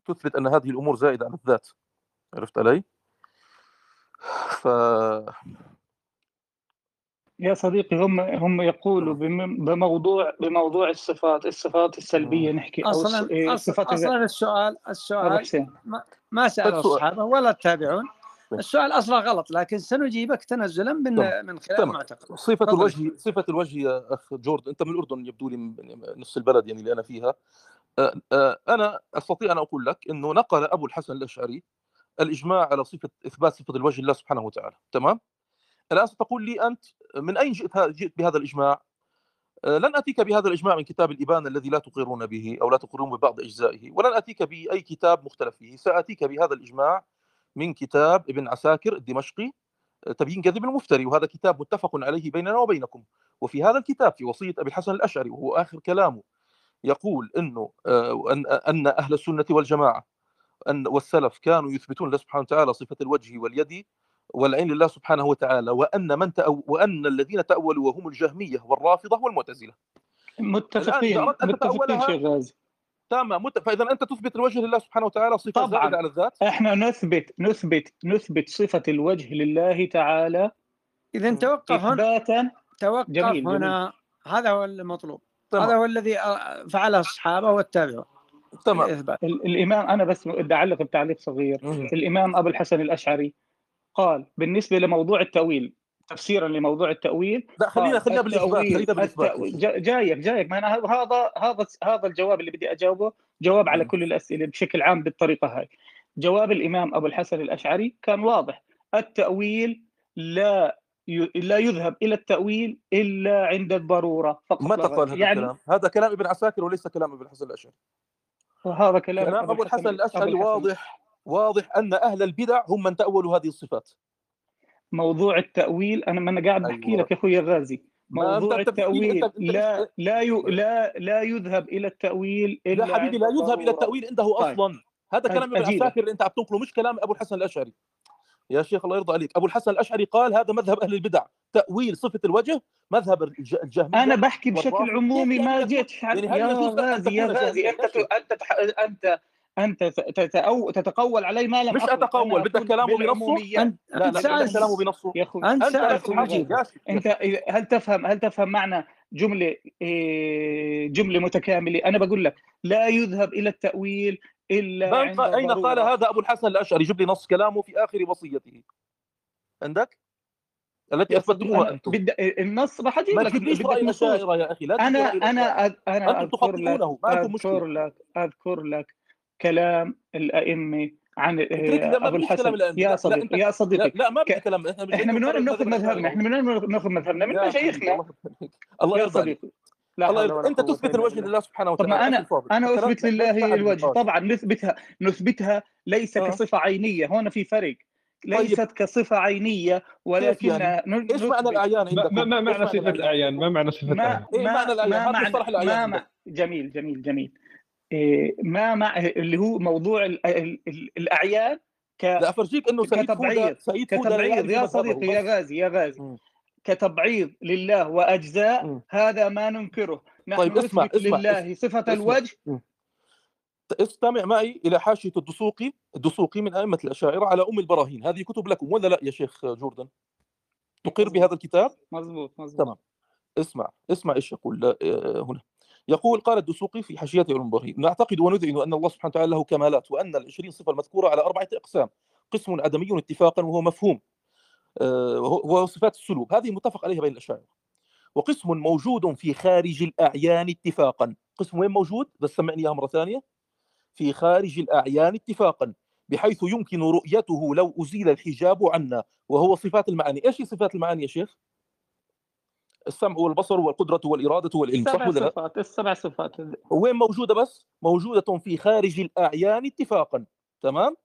[SPEAKER 5] تثبت أن هذه الأمور زائدة على الذات. عرفت علي؟ ف
[SPEAKER 9] يا صديقي هم هم يقولوا بموضوع بموضوع الصفات الصفات السلبية نحكي
[SPEAKER 3] أصلا الصفات أصلا السؤال السؤال ما, ما سأل الصحابه ولا التابعون. السؤال أصلا غلط لكن سنجيبك تنزلا من طبعا. من خلال معتقد
[SPEAKER 5] صفة الوجه صفة الوجه يا أخ جورد أنت من الأردن يبدو لي نفس البلد يعني اللي أنا فيها. أنا أستطيع أن أقول لك إنه نقل أبو الحسن الأشعري الإجماع على صفة إثبات صفة الوجه لله سبحانه وتعالى تمام؟ الآن ستقول لي أنت من أين جئت جئت بهذا الإجماع؟ لن أتيك بهذا الإجماع من كتاب الابانه الذي لا تقرون به أو لا تقرون ببعض أجزائه ولن أتيك بأي كتاب مختلف فيه سأتيك بهذا الإجماع من كتاب ابن عساكر الدمشقي تبيين كذب المفتري وهذا كتاب متفق عليه بيننا وبينكم. وفي هذا الكتاب في وصية أبي الحسن الأشعري وهو آخر كلامه يقول إنه ان أهل السنة والجماعة أن والسلف كانوا يثبتون الله سبحانه وتعالى صفة الوجه واليد والعين لله سبحانه وتعالى وأن من تأو وأن الذين تأولوا وهم الجهمية والرافضة والمعتزله
[SPEAKER 9] متفقين متفقين شيخ غازي.
[SPEAKER 5] تمام مت... فإذا أنت تثبت الوجه لله سبحانه وتعالى صفة
[SPEAKER 9] طبعا.
[SPEAKER 5] زائدة على الذات؟
[SPEAKER 9] إحنا نثبت نثبت نثبت صفة الوجه لله تعالى
[SPEAKER 3] إذا توقف هنا.
[SPEAKER 9] إثباتا.
[SPEAKER 3] توقف جميل هنا. جميل. هذا هو المطلوب. طبعا. هذا هو الذي فعله الصحابه والتابعون
[SPEAKER 9] تمام. الإمام أنا بس بدي اعلق بتعليق صغير. الإمام أبو الحسن الأشعري قال بالنسبة لموضوع التأويل تفسيرا لموضوع التأويل
[SPEAKER 5] لا خلينا خلينا بالإثبات خلينا بالإثبات.
[SPEAKER 9] جايك جايك ما أنا هذا هذا هذا الجواب اللي بدي أجاوبه جواب على كل الأسئلة بشكل عام بالطريقة هاي. جواب الإمام أبو الحسن الأشعري كان واضح التأويل لا لا يذهب إلى التأويل إلا عند الضرورة
[SPEAKER 5] فقط. متى قال هذا يعني الكلام؟ هذا كلام ابن عساكر وليس كلام ابن الحسن الأشعري.
[SPEAKER 9] هذا كلام,
[SPEAKER 5] كلام أبو الحسن الأشعري واضح. واضح أن أهل البدع هم من تأولوا هذه الصفات.
[SPEAKER 9] موضوع التأويل أنا ما أنا قاعد بحكي أيوة. لك يا أخوي الغازي موضوع التأويل لا لا لا لا يذهب إلى التأويل
[SPEAKER 5] إلا لا حبيبي لا يذهب إلى التأويل عنده طيب. أصلا. هذا كلام ابن عساكر اللي أنت عم تنقله مش كلام أبو الحسن الأشعري. يا شيخ الله يرضى عليك. أبو الحسن الأشعري قال هذا مذهب أهل البدع. تأويل صفة الوجه مذهب الجهمية
[SPEAKER 9] أنا بحكي بشكل عمومي ما جيت يعني يا غازي يا غازي أنت أنت أنت أنت. تتقول علي ما لم
[SPEAKER 5] مش أتقول بدك كلامه بنصه؟
[SPEAKER 3] أنت
[SPEAKER 5] لا لا بدك كلامه بنصه.
[SPEAKER 9] يا
[SPEAKER 3] أخوي.
[SPEAKER 5] أنت
[SPEAKER 9] أنت هل تفهم هل تفهم معنى جملة إيه، جملة متكاملة؟ أنا بقول لك لا يذهب إلى التأويل
[SPEAKER 5] إلا
[SPEAKER 9] عند
[SPEAKER 5] قال- أين قال
[SPEAKER 9] الضرورة.
[SPEAKER 5] هذا أبو الحسن الأشعري؟ جيب لي نص كلامه في آخر وصيته. عندك؟ التي اثبتموها أنتم.
[SPEAKER 9] بد... النص راح أجيب
[SPEAKER 5] ما
[SPEAKER 9] لك بدك رأي
[SPEAKER 5] الاشاعره يا أخي؟ لا
[SPEAKER 9] أنا. أنا أنا
[SPEAKER 5] أنتم
[SPEAKER 9] أذكر لك
[SPEAKER 5] ما
[SPEAKER 9] أذكر لك أذكر لك كلام الأئمة عن
[SPEAKER 5] لا ما
[SPEAKER 9] ابو الحسن. يا
[SPEAKER 5] لا, لا
[SPEAKER 9] صديقي يا
[SPEAKER 5] لا,
[SPEAKER 9] صديقي
[SPEAKER 5] لا ما بدي
[SPEAKER 9] ك-
[SPEAKER 5] كلام.
[SPEAKER 9] إحنا من وين بناخذ
[SPEAKER 5] مذهب؟
[SPEAKER 9] مذهبنا. إحنا من وين بناخذ مذهبنا؟ من مشايخنا.
[SPEAKER 5] الله يرضى- الله
[SPEAKER 9] يا صديقي لا
[SPEAKER 5] الله يرضى. انت تثبت الوجه. لله سبحانه
[SPEAKER 9] طب
[SPEAKER 5] وتعالى.
[SPEAKER 9] ما
[SPEAKER 5] أخي أنا.
[SPEAKER 9] أنا
[SPEAKER 5] أثبت
[SPEAKER 9] لله الوجه. طبعا نثبتها نثبتها ليس
[SPEAKER 5] آه.
[SPEAKER 9] كصفة عينية. هون في فرق. ليست كصفة عينية ولكن
[SPEAKER 5] يعني؟ إيش معنى الأعيان
[SPEAKER 12] ما؟ ما, ما معنى صفة الأعيان؟ ما معنى صفة
[SPEAKER 9] ما
[SPEAKER 12] الأعيان؟
[SPEAKER 5] إيه
[SPEAKER 9] ما
[SPEAKER 5] معنى الأعيان؟
[SPEAKER 9] ما معنى ما جميل جميل جميل. ما مع اللي هو موضوع ال ال ال الاعيان ك
[SPEAKER 5] لا أفرجيك إنه سعيد
[SPEAKER 9] كتبعيض.
[SPEAKER 5] لا
[SPEAKER 9] كتبعيض. يا صديقي يا. غازي يا غازي.
[SPEAKER 5] مم.
[SPEAKER 9] كتبعيض لله وأجزاء
[SPEAKER 5] مم.
[SPEAKER 9] هذا ما ننكره. نحن
[SPEAKER 5] طيب اسمع اسمع
[SPEAKER 9] لله صفة
[SPEAKER 5] اسمع.
[SPEAKER 9] الوجه.
[SPEAKER 5] مم. استمع معي إلى حاشية الدسوقي. الدسوقي من أئمة الأشاعرة على أم البراهين. هذه كتب لكم ولا لا يا شيخ جوردن؟ تقر بهذا الكتاب؟
[SPEAKER 9] مزبوط مزبوط
[SPEAKER 5] تمام. اسمع اسمع إيش يقول آه، هنا. يقول قال الدسوقي في حاشيته البراهين نعتقد وندعي أن الله سبحانه وتعالى له كمالات وأن العشرين صفة المذكورة على أربعة أقسام قسم عدمي اتفاقا وهو مفهوم آه، وهو صفات السلوك هذه متفق عليها بين الأشاعرة. وقسم موجود في خارج الأعيان اتفاقا قسم وين موجود؟ بس سمعني إياها مرة ثانية في خارج الأعيان اتفاقا بحيث يمكن رؤيته لو أزيل الحجاب عنا وهو صفات المعاني هي صفات المعاني يا شيخ؟ السمع والبصر والقدرة والإرادة والعلم صح ولا لا؟
[SPEAKER 9] صفات السبع صفات.
[SPEAKER 5] وين موجودة بس؟ موجودة في خارج الأعيان اتفاقا تمام؟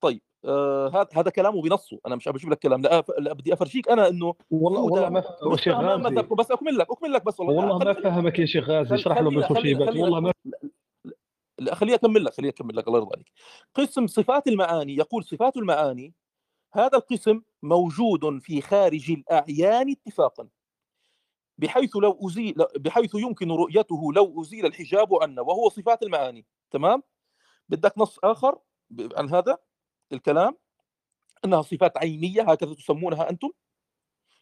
[SPEAKER 5] طيب آه هذا هذا كلامه بنصه. أنا مش بجيب لك كلام. لا, بدي افرجيك أنا إنه
[SPEAKER 12] والله والله ما شيخ غازي.
[SPEAKER 5] بس أكمل لك أكمل لك بس والله.
[SPEAKER 12] والله ما فهمك يا شيخ غازي. اشرح له بس والله ما
[SPEAKER 5] لا خليني أكمل لك خليني أكمل لك الله يرضى عليك. قسم صفات المعاني يقول صفات المعاني هذا القسم موجود في خارج الأعيان اتفاقا. بحيث لو أزيل بحيث يمكن رؤيته لو أزيل الحجاب عنا وهو صفات المعاني. تمام؟ بدك نص آخر ب- عن هذا الكلام. إنها صفات عينية هكذا تسمونها أنتم.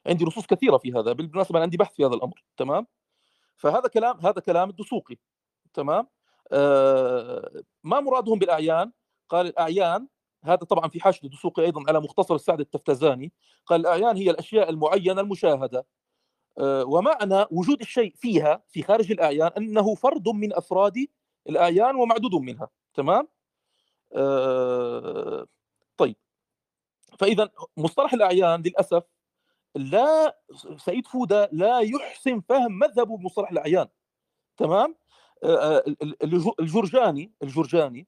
[SPEAKER 5] عندي نصوص كثيرة في هذا بالمناسبة أنا عندي بحث في هذا الأمر. تمام؟ فهذا كلام هذا كلام الدسوقي. تمام؟ آه ما مرادهم بالأعيان. قال الأعيان هذا طبعا في حاشية الدسوقي أيضا على مختصر السعد التفتزاني. قال الأعيان هي الأشياء المعينة المشاهدة. ومعنى وجود الشيء فيها في خارج الأعيان أنه فرد من أفراد الأعيان ومعدود منها تمام؟ آه طيب. فاذا مصطلح الأعيان للأسف لا سعيد فوده لا يحسن فهم مذهبه بمصطلح الأعيان تمام؟ آه، الجرجاني الجرجاني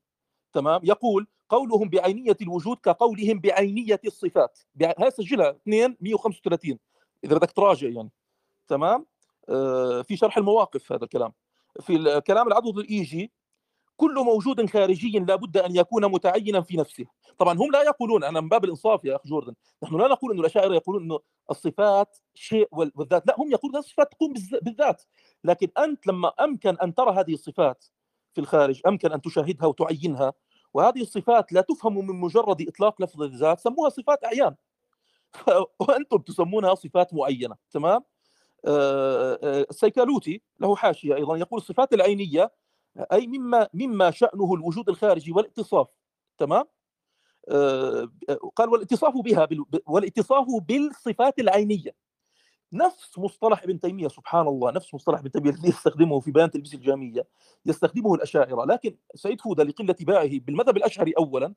[SPEAKER 5] تمام؟ يقول قولهم بعينية الوجود كقولهم بعينية الصفات. هاي سجلها 2 135 إذا بدك تراجع يعني. تمام؟ آه، في شرح المواقف هذا الكلام. في الكلام العضد الايجي كل موجود خارجي لا بد أن يكون متعينا في نفسه. طبعا هم لا يقولون أنا من باب الإنصاف يا أخ جوردن نحن لا نقول إنه الأشاعرة يقولون إنه الصفات شيء وال- والذات لا هم يقولون الصفات تقوم بالذات. لكن أنت لما أمكن أن ترى هذه الصفات في الخارج أمكن أن تشاهدها وتعينها وهذه الصفات لا تفهم من مجرد إطلاق لفظ الذات سموها صفات أعيان. وأنتم تسمونها صفات معينة تمام؟ السيكالوتي له حاشية أيضا يقول الصفات العينية أي مما مما شأنه الوجود الخارجي والاتصاف تمام؟ آه، قال والاتصاف بها والاتصاف بالصفات العينية. نفس مصطلح ابن تيمية سبحان الله نفس مصطلح ابن تيمية الذي يستخدمه في بيان تلبيس الجامية يستخدمه الأشاعرة. لكن سعيد فوده لقلة باعه بالمذهب الأشعري اولا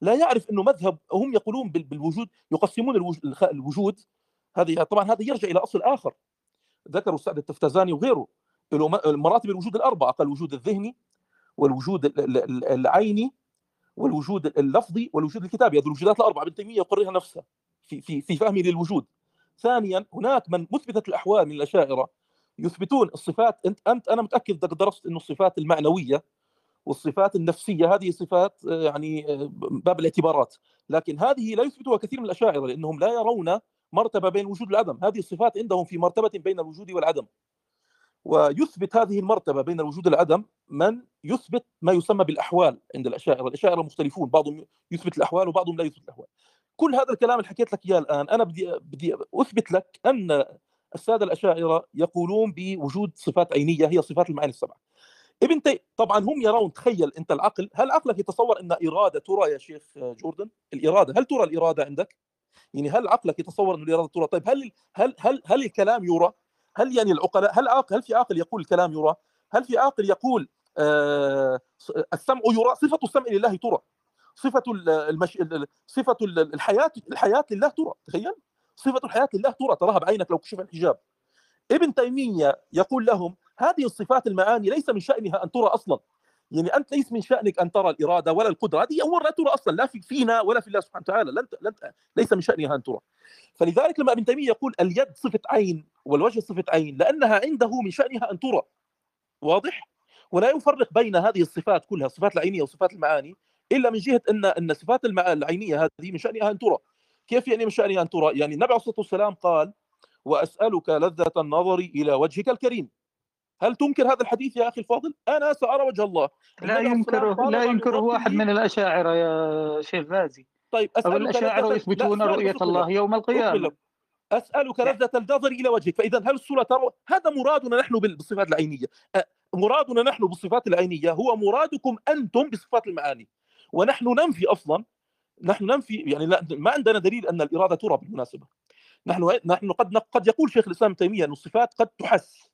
[SPEAKER 5] لا يعرف إنه مذهب هم يقولون بال- بالوجود يقسمون الوجود هذه طبعا هذا يرجع إلى أصل آخر. ذكروا السعد التفتزاني وغيره م- مراتب الوجود الاربعه قال الوجود الذهني والوجود ال- ال- ال- العيني والوجود اللفظي والوجود الكتابي. هذه الوجودات الاربعه ابن تيمية يقررها نفسها في في في فهمه للوجود. ثانيا هناك من مثبته الأحوال من الأشاعرة يثبتون الصفات أنت أنت أنا متأكد انك درست إنه الصفات المعنوية والصفات النفسية هذه صفات آه، يعني آه، باب الاعتبارات. لكن هذه لا يثبتها كثير من الأشاعرة لأنهم لا يرون مرتبة بين الوجود والعدم هذه الصفات عندهم في مرتبة بين الوجود والعدم. ويثبت هذه المرتبة بين الوجود والعدم من يثبت ما يسمى بالأحوال عند الأشاعرة الأشاعرة مختلفون. بعضهم يثبت الأحوال وبعضهم لا يثبت الأحوال. كل هذا الكلام اللي حكيت لك إياه الآن أنا بدي, بدي أثبت لك أن السادة الأشاعرة يقولون بوجود صفات عينية هي صفات المعاني السبعة. ابن تي... طبعا هم يرون تخيل أنت العقل هل عقلك يتصور أن إرادة ترى يا شيخ جوردن؟ الإرادة. هل ترى الإرادة عندك؟ يعني هل عقلك يتصور ان الاراده ترى طيب هل هل هل هل الكلام يرى؟ هل يعني العقلاء هل عاقل هل في عاقل يقول الكلام يرى؟ هل في عاقل يقول آه السمع يرى؟ صفة السمع لله ترى. صفة المش... صفة الحياة الحياة لله ترى. تخيل. صفة الحياة لله ترى. تراها بعينك لو كشف الحجاب. ابن تيمية يقول لهم هذه الصفات المعاني ليس من شأنها أن ترى أصلا. يعني أنت ليس من شأنك أن ترى الإرادة ولا القدرة. هذه امور لا ترى أصلا لا في فينا ولا في الله سبحانه وتعالى. لن لن ليس من شأنها أن ترى. فلذلك لما ابن تيمية يقول اليد صفة عين والوجه صفة عين لأنها عنده من شأنها أن ترى. واضح؟ ولا يفرق بين هذه الصفات كلها الصفات العينية وصفات المعاني إلا من جهة أن أن الصفات العينية هذه من شأنها أن ترى. كيف يعني من شأنها أن ترى؟ يعني النبي عليه الصلاة والسلام قال وأسألك لذة النظر إلى وجهك الكريم. هل تنكر هذا الحديث يا أخي الفاضل؟ أنا سأرى وجه الله.
[SPEAKER 9] لا ينكره لا ينكره واحد من الأشاعرة يا شيخ غازي.
[SPEAKER 5] طيب
[SPEAKER 9] أسألك الأشاعرة يثبتون رؤية الله يوم القيامة.
[SPEAKER 5] أسألك لذة النظر إلى وجهك، فإذا هل الصورة ترى؟ هذا مرادنا نحن بالصفات العينية. مرادنا نحن بالصفات العينية هو مرادكم أنتم بصفات المعاني. ونحن ننفي أصلا نحن ننفي يعني لا ما عندنا دليل أن الإرادة ترى بالمناسبة. نحن نحن قد قد يقول شيخ الإسلام تيمية أن الصفات قد تحس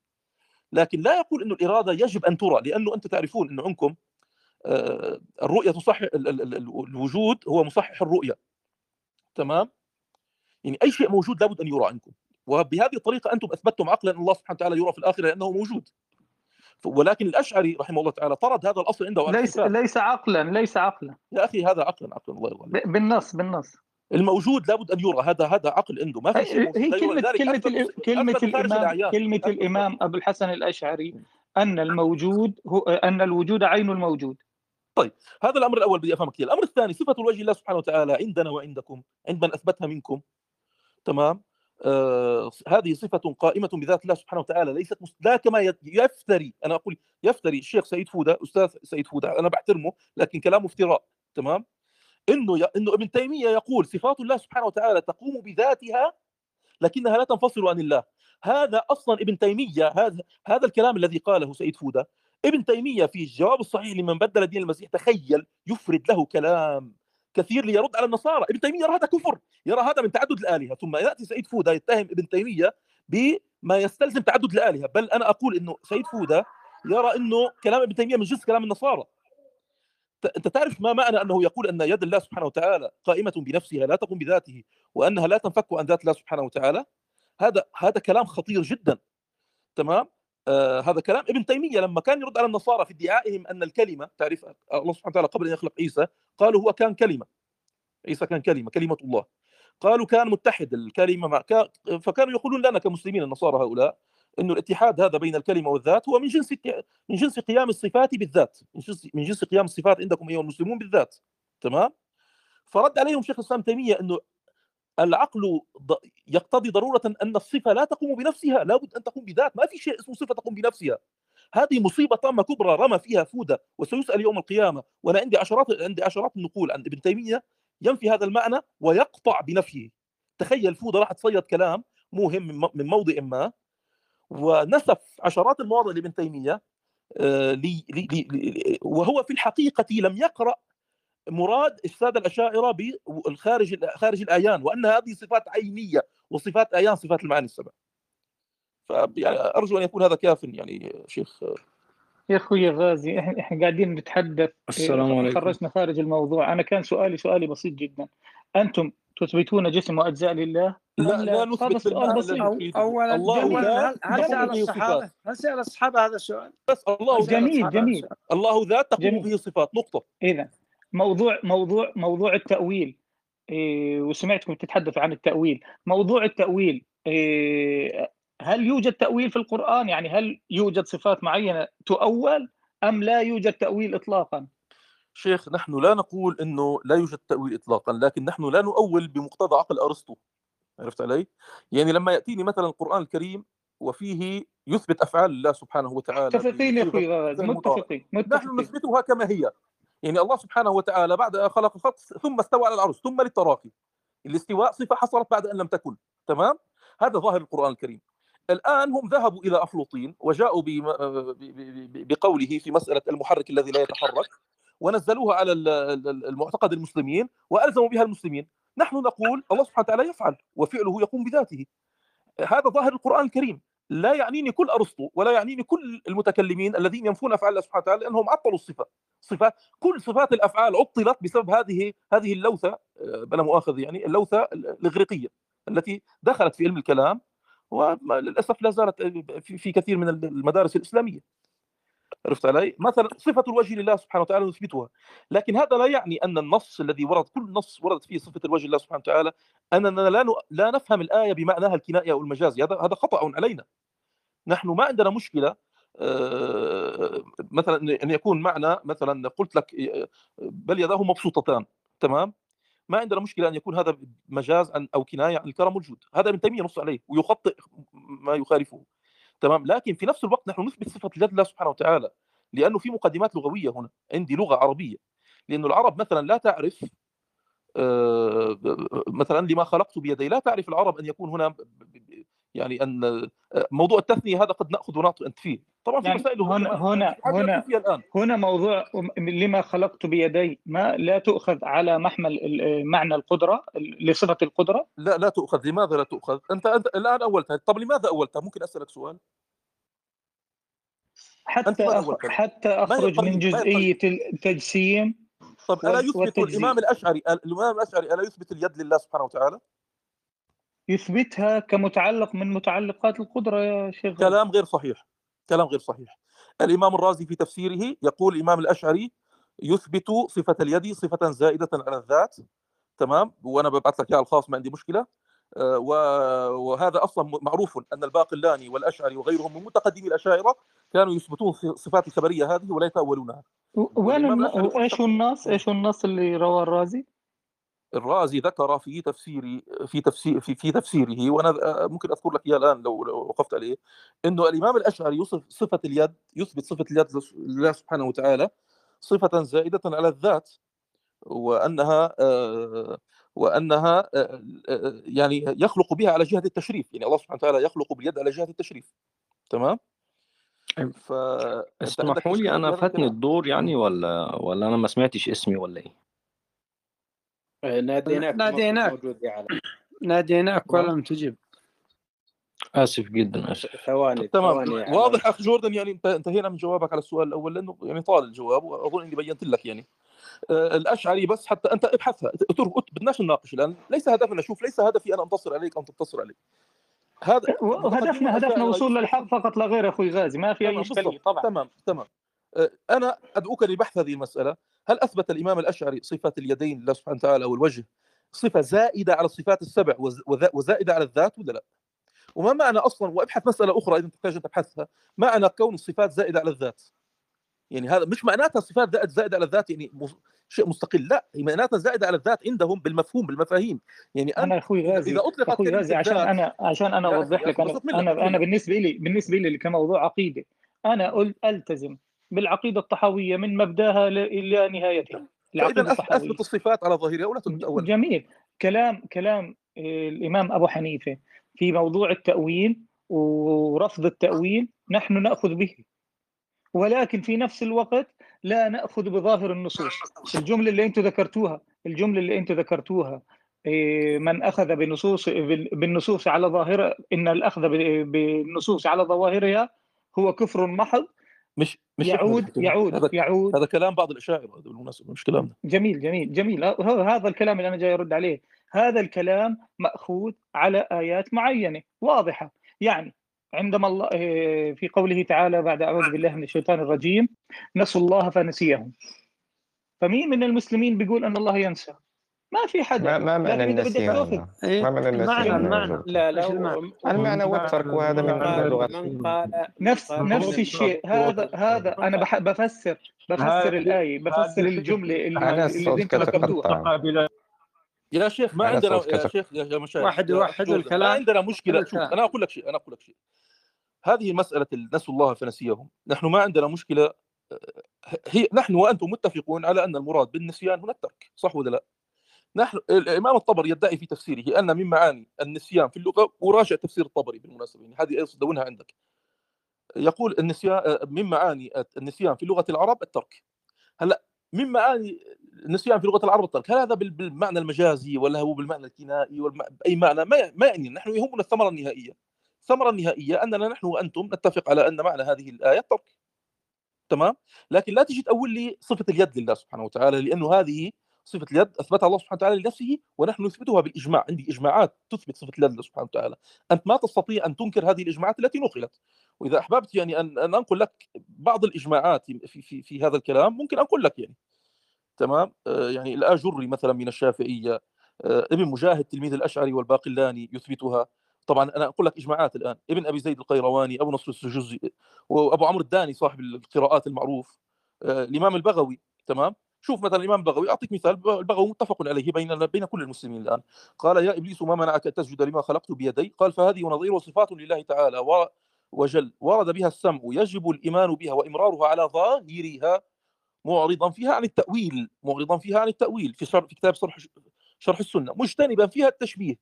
[SPEAKER 5] لكن لا يقول إنه الإرادة يجب أن ترى لأنه أنتم تعرفون إنه عندكم الرؤية تصحح الوجود هو مصحح الرؤية. تمام؟ يعني أي شيء موجود لابد أن يرى عندكم وبهذه الطريقة أنتم أثبتتم عقلا أن الله سبحانه وتعالى يرى في الآخرة لأنه موجود. ولكن الأشعري رحمه الله تعالى طرد هذا الأصل عنده
[SPEAKER 9] ليس ليس عقلا ليس عقلا.
[SPEAKER 5] يا أخي هذا عقلا عقلا الله يرضى
[SPEAKER 9] بالنص بالنص.
[SPEAKER 5] الموجود لابد أن يرى هذا هذا عقل عنده. ما في شيء
[SPEAKER 9] هي كلمة كلمة كلمة الإمام كلمة الإمام أبو الحسن الأشعري أن الموجود هو أن الوجود عين الموجود.
[SPEAKER 5] طيب هذا الأمر الأول بدي أفهمك الأمر الثاني صفة الوجه الله سبحانه وتعالى عندنا وعندكم عند من أثبتها منكم. تمام؟ آه هذه صفة قائمة بذات الله سبحانه وتعالى ليست لا كما يفتري أنا أقول يفتري الشيخ سيد فودة أستاذ سيد فودة أنا بحترمه لكن كلامه افتراء. تمام؟ إنه ي... إنه ابن تيمية يقول صفات الله سبحانه وتعالى تقوم بذاتها لكنها لا تنفصل عن الله. هذا أصلا ابن تيمية هذا هذا الكلام الذي قاله سيد فودة. ابن تيمية في الجواب الصحيح لمن بدل دين المسيح تخيل يفرد له كلام كثير ليرد على النصارى. ابن تيمية يرى هذا كفر يرى هذا من تعدد الآلهة. ثم يأتي سيد فودة يتهم ابن تيمية بما يستلزم تعدد الآلهة. بل أنا أقول إنه سيد فودة يرى إنه كلام ابن تيمية من جنس كلام النصارى. انت تعرف ما معنى أنه يقول أن يد الله سبحانه وتعالى قائمة بنفسها لا تقوم بذاته وأنها لا تنفك عن ذات الله سبحانه وتعالى؟ هذا هذا كلام خطير جدا. تمام؟ آه هذا كلام ابن تيمية لما كان يرد على النصارى في ادعائهم أن الكلمة تعرف الله سبحانه وتعالى قبل أن يخلق عيسى قالوا هو كان كلمة. عيسى كان كلمة كلمة الله. قالوا كان متحد الكلمة مع فكانوا يقولون لنا كمسلمين النصارى هؤلاء إنه الاتحاد هذا بين الكلمة والذات هو من جنس من جنس قيام الصفات بالذات من جنس من جنس قيام الصفات عندكم أيها المسلمون بالذات تمام؟ فرد عليهم شيخ الإسلام تيمية إنه العقل يقتضي ضرورة أن الصفة لا تقوم بنفسها لابد أن تقوم بذات ما في شيء اسمه صفة تقوم بنفسها. هذه مصيبة طامة كبرى رمى فيها فوده وسيسأل يوم القيامة وأنا عندي عشرات عندي عشرات النقول عن ابن تيمية ينفي هذا المعنى ويقطع بنفيه. تخيل فوده راح تصيد كلام موهم من موضع ما ونسف عشرات المواضع لابن تيمية لي لي لي وهو في الحقيقة لم يقرأ مراد الساده الأشاعرة بالخارج خارج الأيان وأن هذه صفات عينية وصفات أيان صفات المعاني السبع. فيعني أرجو أن يكون هذا كاف يعني شيخ.
[SPEAKER 9] يا أخوي غازي إحنا إحنا قاعدين نتحدث
[SPEAKER 12] السلام عليكم.
[SPEAKER 9] خرجنا خارج الموضوع. أنا كان سؤالي سؤالي بسيط جدا. أنتم تثبتون جسم وأجزاء لله؟
[SPEAKER 5] لا لا؟ نثبت
[SPEAKER 9] بسيط.
[SPEAKER 7] اولا الله ذات هل سأل الصحابة؟ هل سأل الصحابة هذا السؤال؟
[SPEAKER 5] بس الله
[SPEAKER 9] جميل جميل.
[SPEAKER 5] الله ذات تقوم به صفات. نقطة.
[SPEAKER 9] اذا موضوع موضوع موضوع التأويل. إيه وسمعتكم تتحدثوا عن التأويل. موضوع التأويل إيه هل يوجد تأويل في القرآن؟ يعني هل يوجد صفات معينة تؤول أم لا يوجد تأويل اطلاقا؟
[SPEAKER 5] شيخ نحن لا نقول إنه لا يوجد تأويل اطلاقا لكن نحن لا نؤول بمقتضى عقل أرسطو. عرفت علي؟ يعني لما يأتيني مثلا القرآن الكريم وفيه يثبت أفعال الله سبحانه وتعالى
[SPEAKER 9] متفقين يا
[SPEAKER 5] أخوي
[SPEAKER 9] متفقين
[SPEAKER 5] نحن نثبتها كما هي. يعني الله سبحانه وتعالى بعد أن خلق الخلق ثم استوى على العرش ثم للتراخي الاستواء صفة حصلت بعد أن لم تكن. تمام؟ هذا ظاهر القرآن الكريم. الآن هم ذهبوا إلى افلوطين وجاءوا ب- بقوله في مسألة المحرك الذي لا يتحرك. ونزلوها على ال- ال- المعتقد المسلمين وألزموا بها المسلمين. نحن نقول الله سبحانه وتعالى يفعل وفعله يقوم بذاته. هذا ظاهر القرآن الكريم. لا يعنيني كل أرسطو ولا يعنيني كل المتكلمين الذين ينفون أفعال الله سبحانه وتعالى لأنهم عطلوا الصفة. صفات كل صفات الأفعال عطلت بسبب هذه هذه اللوثة آه، بلا مؤاخذة يعني اللوثة الإغريقية التي دخلت في علم الكلام. وللاسف لا زالت في كثير من المدارس الإسلامية. عرفت علي؟ مثلا صفة الوجه لله سبحانه وتعالى نثبتها. لكن هذا لا يعني أن النص الذي ورد كل نص ورد فيه صفة الوجه لله سبحانه وتعالى أننا لا لا نفهم الآية بمعناها الكنائي أو المجازي هذا هذا خطأ علينا. نحن ما عندنا مشكلة آه، مثلا أن يكون معنى مثلا قلت لك آه، بل يداه مبسوطتان تمام؟ ما عندنا مشكلة أن يكون هذا مجاز أو كناية عن الكرم والجود. هذا ابن تيمية نص عليه ويخطئ ما يخالفه. تمام. لكن في نفس الوقت نحن نثبت صفة اليد لله سبحانه وتعالى لأنه في مقدمات لغوية هنا. عندي لغة عربية. لأنه العرب مثلا لا تعرف آه، مثلا لما خلقت بيدي لا تعرف العرب أن يكون هنا يعني أن آه، موضوع التثنية هذا قد نأخذ ونعطي أنت فيه. طبعا في
[SPEAKER 9] يعني
[SPEAKER 5] مسائل
[SPEAKER 9] هنا هنا هنا
[SPEAKER 5] الآن.
[SPEAKER 9] هنا موضوع لما خلقت بيدي ما لا تؤخذ على محمل ال- معنى القدرة لصفة القدرة؟
[SPEAKER 5] لا لا تؤخذ. لماذا لا تؤخذ؟ أنت أنت الآن أولتها. طب لماذا أولتها؟ ممكن أسألك سؤال؟
[SPEAKER 9] حتى أخ... حتى أخرج من جزئية التجسيم
[SPEAKER 5] طب
[SPEAKER 9] ألا
[SPEAKER 5] يثبت الإمام الأشعري الإمام الأشعري ألا يثبت اليد لله سبحانه وتعالى؟
[SPEAKER 9] يثبتها كمتعلق من متعلقات القدرة يا شيخ.
[SPEAKER 5] كلام غير صحيح كلام غير صحيح. الإمام الرازي في تفسيره يقول الإمام الأشعري يثبت صفة اليد صفة زائدة على الذات تمام؟ وأنا ببعث لك إياها ألخاص ما عندي مشكلة. آه، وهذا أصلا معروف أن الباقلاني والأشعري وغيرهم من متقدمي الأشاعرة كانوا يثبتون الصفات الخبرية هذه ولا يتاولونها
[SPEAKER 9] و- وين
[SPEAKER 5] والإمام
[SPEAKER 9] الن...
[SPEAKER 5] الأشعري هو
[SPEAKER 9] إيش هو النص إيش النص اللي رواه الرازي؟
[SPEAKER 5] الرازي ذكر في تفسير في تفسير في, في تفسيره وأنا ممكن أذكر لك إياه الآن لو لو وقفت عليه إنه الإمام الأشعري يوصف صفة اليد يثبت صفة اليد لله سبحانه وتعالى صفة زائدة على الذات وأنها آه، وأنها آه، آه، يعني يخلق بها على جهة التشريف يعني الله سبحانه وتعالى يخلق باليد على جهة التشريف تمام؟ فأنت عندك
[SPEAKER 13] اسمحوا لي
[SPEAKER 5] أنا
[SPEAKER 13] فاتني الدور يعني ولا ولا أنا ما سمعتش اسمي ولا إيه؟
[SPEAKER 10] آه، ناديناك
[SPEAKER 3] ناديناك ناديناك ولم تجب.
[SPEAKER 13] آسف جدا آسف.
[SPEAKER 10] ثواني
[SPEAKER 5] تمام.
[SPEAKER 10] ثواني علي
[SPEAKER 5] واضح أخ جوردن يعني انت انتهينا من جوابك على السؤال الأول لأنه يعني طال الجواب وأظن إني بينت لك يعني. آه، الأشعري بس حتى أنت ابحثها. بدناش نناقش الآن. ليس هدفنا شوف ليس هدفي أنا أنتصر عليك أو تنتصر علي هذا
[SPEAKER 9] هدفنا
[SPEAKER 5] الاشاعره
[SPEAKER 9] وصول للحق فقط لا غير أخوي غازي. ما في أي
[SPEAKER 5] إشكالية
[SPEAKER 9] طبعا.
[SPEAKER 5] تمام تمام. آه، أنا أدعوك لبحث هذه المسألة. هل أثبت الإمام الأشعري صفات اليدين لله سبحانه وتعالى أو الوجه؟ صفة زائدة على الصفات السبع وزائدة على الذات ولا لا؟ وما معنى أصلا؟ وابحث مسألة أخرى إذا تحتاج أن تبحثها. معنى كون الصفات زائدة على الذات. يعني هذا مش معناتها الصفات زائد زائدة على الذات يعني شيء مستقل لا هي معناتها زائدة على الذات عندهم بالمفهوم بالمفاهيم. يعني
[SPEAKER 9] أنا
[SPEAKER 5] انت أخوي
[SPEAKER 9] غازي
[SPEAKER 5] إذا
[SPEAKER 9] أطلقت
[SPEAKER 5] أخوي
[SPEAKER 9] غازي عشان أنا عشان
[SPEAKER 5] أنا أوضح
[SPEAKER 9] لك
[SPEAKER 5] أنا منك.
[SPEAKER 9] بالنسبة لي بالنسبة لي كموضوع عقيدة أنا قلت ألتزم. بالعقيدة الطحاوية من مبداها إلى نهايتها.
[SPEAKER 5] العقيدة
[SPEAKER 9] الطحاوية.
[SPEAKER 5] اثبت الصفات على ظاهرها ولا تتاولها
[SPEAKER 9] جميل. كلام كلام آه، الإمام أبو حنيفة في موضوع التأويل ورفض التأويل نحن نأخذ به. ولكن في نفس الوقت لا نأخذ بظاهر النصوص. الجملة اللي أنتم ذكرتوها الجملة اللي أنتم ذكرتوها إيه، من أخذ بنصوص بال- بالنصوص على ظاهرها إن الأخذ بالنصوص على ظواهرها هو كفر محض
[SPEAKER 5] مش مش
[SPEAKER 9] يعود يعود
[SPEAKER 5] هذا
[SPEAKER 9] يعود.
[SPEAKER 5] هذا كلام بعض الأشاعرة هذا بالمناسبة مش كلامنا.
[SPEAKER 9] جميل جميل جميل. هذا الكلام اللي أنا جاي أرد عليه هذا الكلام مأخوذ على آيات معينة واضحة. يعني عندما الله إيه، في قوله تعالى بعد أعوذ بالله من الشيطان الرجيم نسوا الله فنسيهم. فمين من المسلمين بيقول أن الله ينسى؟ ما في
[SPEAKER 8] ما,
[SPEAKER 9] حدا.
[SPEAKER 8] ما معنى
[SPEAKER 9] إذا بدك
[SPEAKER 8] النسيان.
[SPEAKER 9] تاخذ
[SPEAKER 8] ما معنى النسيان يا
[SPEAKER 3] المعنى.
[SPEAKER 10] لا لا
[SPEAKER 3] المعنى؟
[SPEAKER 8] المعنى
[SPEAKER 12] من
[SPEAKER 8] والترك وهذا من
[SPEAKER 10] قال من
[SPEAKER 9] نفس نفس الشيء. هذا هذا أنا بح بفسر بفسر الآية بفسر الجملة اللي, اللي
[SPEAKER 8] صوتك تقطع.
[SPEAKER 5] يا شيخ ما عندنا يا شيخ يا مشايخ.
[SPEAKER 3] واحد يوحد
[SPEAKER 5] جوردن ما
[SPEAKER 3] الكلام.
[SPEAKER 5] عندنا مشكلة. شوف
[SPEAKER 3] الكلام.
[SPEAKER 5] أنا أقول لك شيء أنا أقول لك شيء. هذه مسألة نسوا الله فنسيهم نحن ما عندنا مشكلة. هي نحن وأنتم متفقون على أن المراد بالنسيان هنا الترك صح ولا لا؟ نحن الإمام الطبري يدعي في تفسيره أن من معاني النسيان في اللغة وراجع تفسير الطبري بالمناسبة. يعني هذه أيضا دونها عندك. يقول النسيان من معاني النسيان في لغة العرب الترك. هلأ من معاني النسيان في لغة العرب الترك. هل هذا بالمعنى المجازي ولا هو بالمعنى الكنائي ولا بأي معنى؟ ما ما يعني. نحن يهمنا الثمرة النهائية. الثمرة النهائية أننا نحن وأنتم نتفق على أن معنى هذه الآية الترك. تمام؟ لكن لا تجي تقول لي صفة اليد لله سبحانه وتعالى لأنه هذه صفة اليد أثبتها الله سبحانه وتعالى لنفسه ونحن نثبتها بالإجماع. عندي إجماعات تثبت صفة اليد سبحانه وتعالى. أنت ما تستطيع أن تنكر هذه الإجماعات التي نقلت. وإذا أحببت يعني أن أن أنقل لك بعض الإجماعات في في في هذا الكلام ممكن أنقل لك يعني. تمام؟ آه يعني الآجري مثلا من الشافعية آه ابن مجاهد تلميذ الأشعري والباقلاني يثبتها. طبعا أنا أقول لك إجماعات الآن. ابن أبي زيد القيرواني أبو نصر السجزي وأبو عمرو الداني صاحب القراءات المعروف آه الإمام البغوي. تمام؟ شوف مثلا الإمام البغوي أعطيك مثال البغوي متفق عليه بين بين كل المسلمين الآن. قال يا إبليس ما منعك أن تسجد لما خلقت بيدي؟ قال فهذه ونظير صفات لله تعالى وجل ورد بها السمع يجب الإيمان بها وإمرارها على ظاهرها معرضا فيها عن التأويل معرضا فيها عن التأويل في شرح في كتاب شرح شرح السنة مجتنبا فيها التشبيه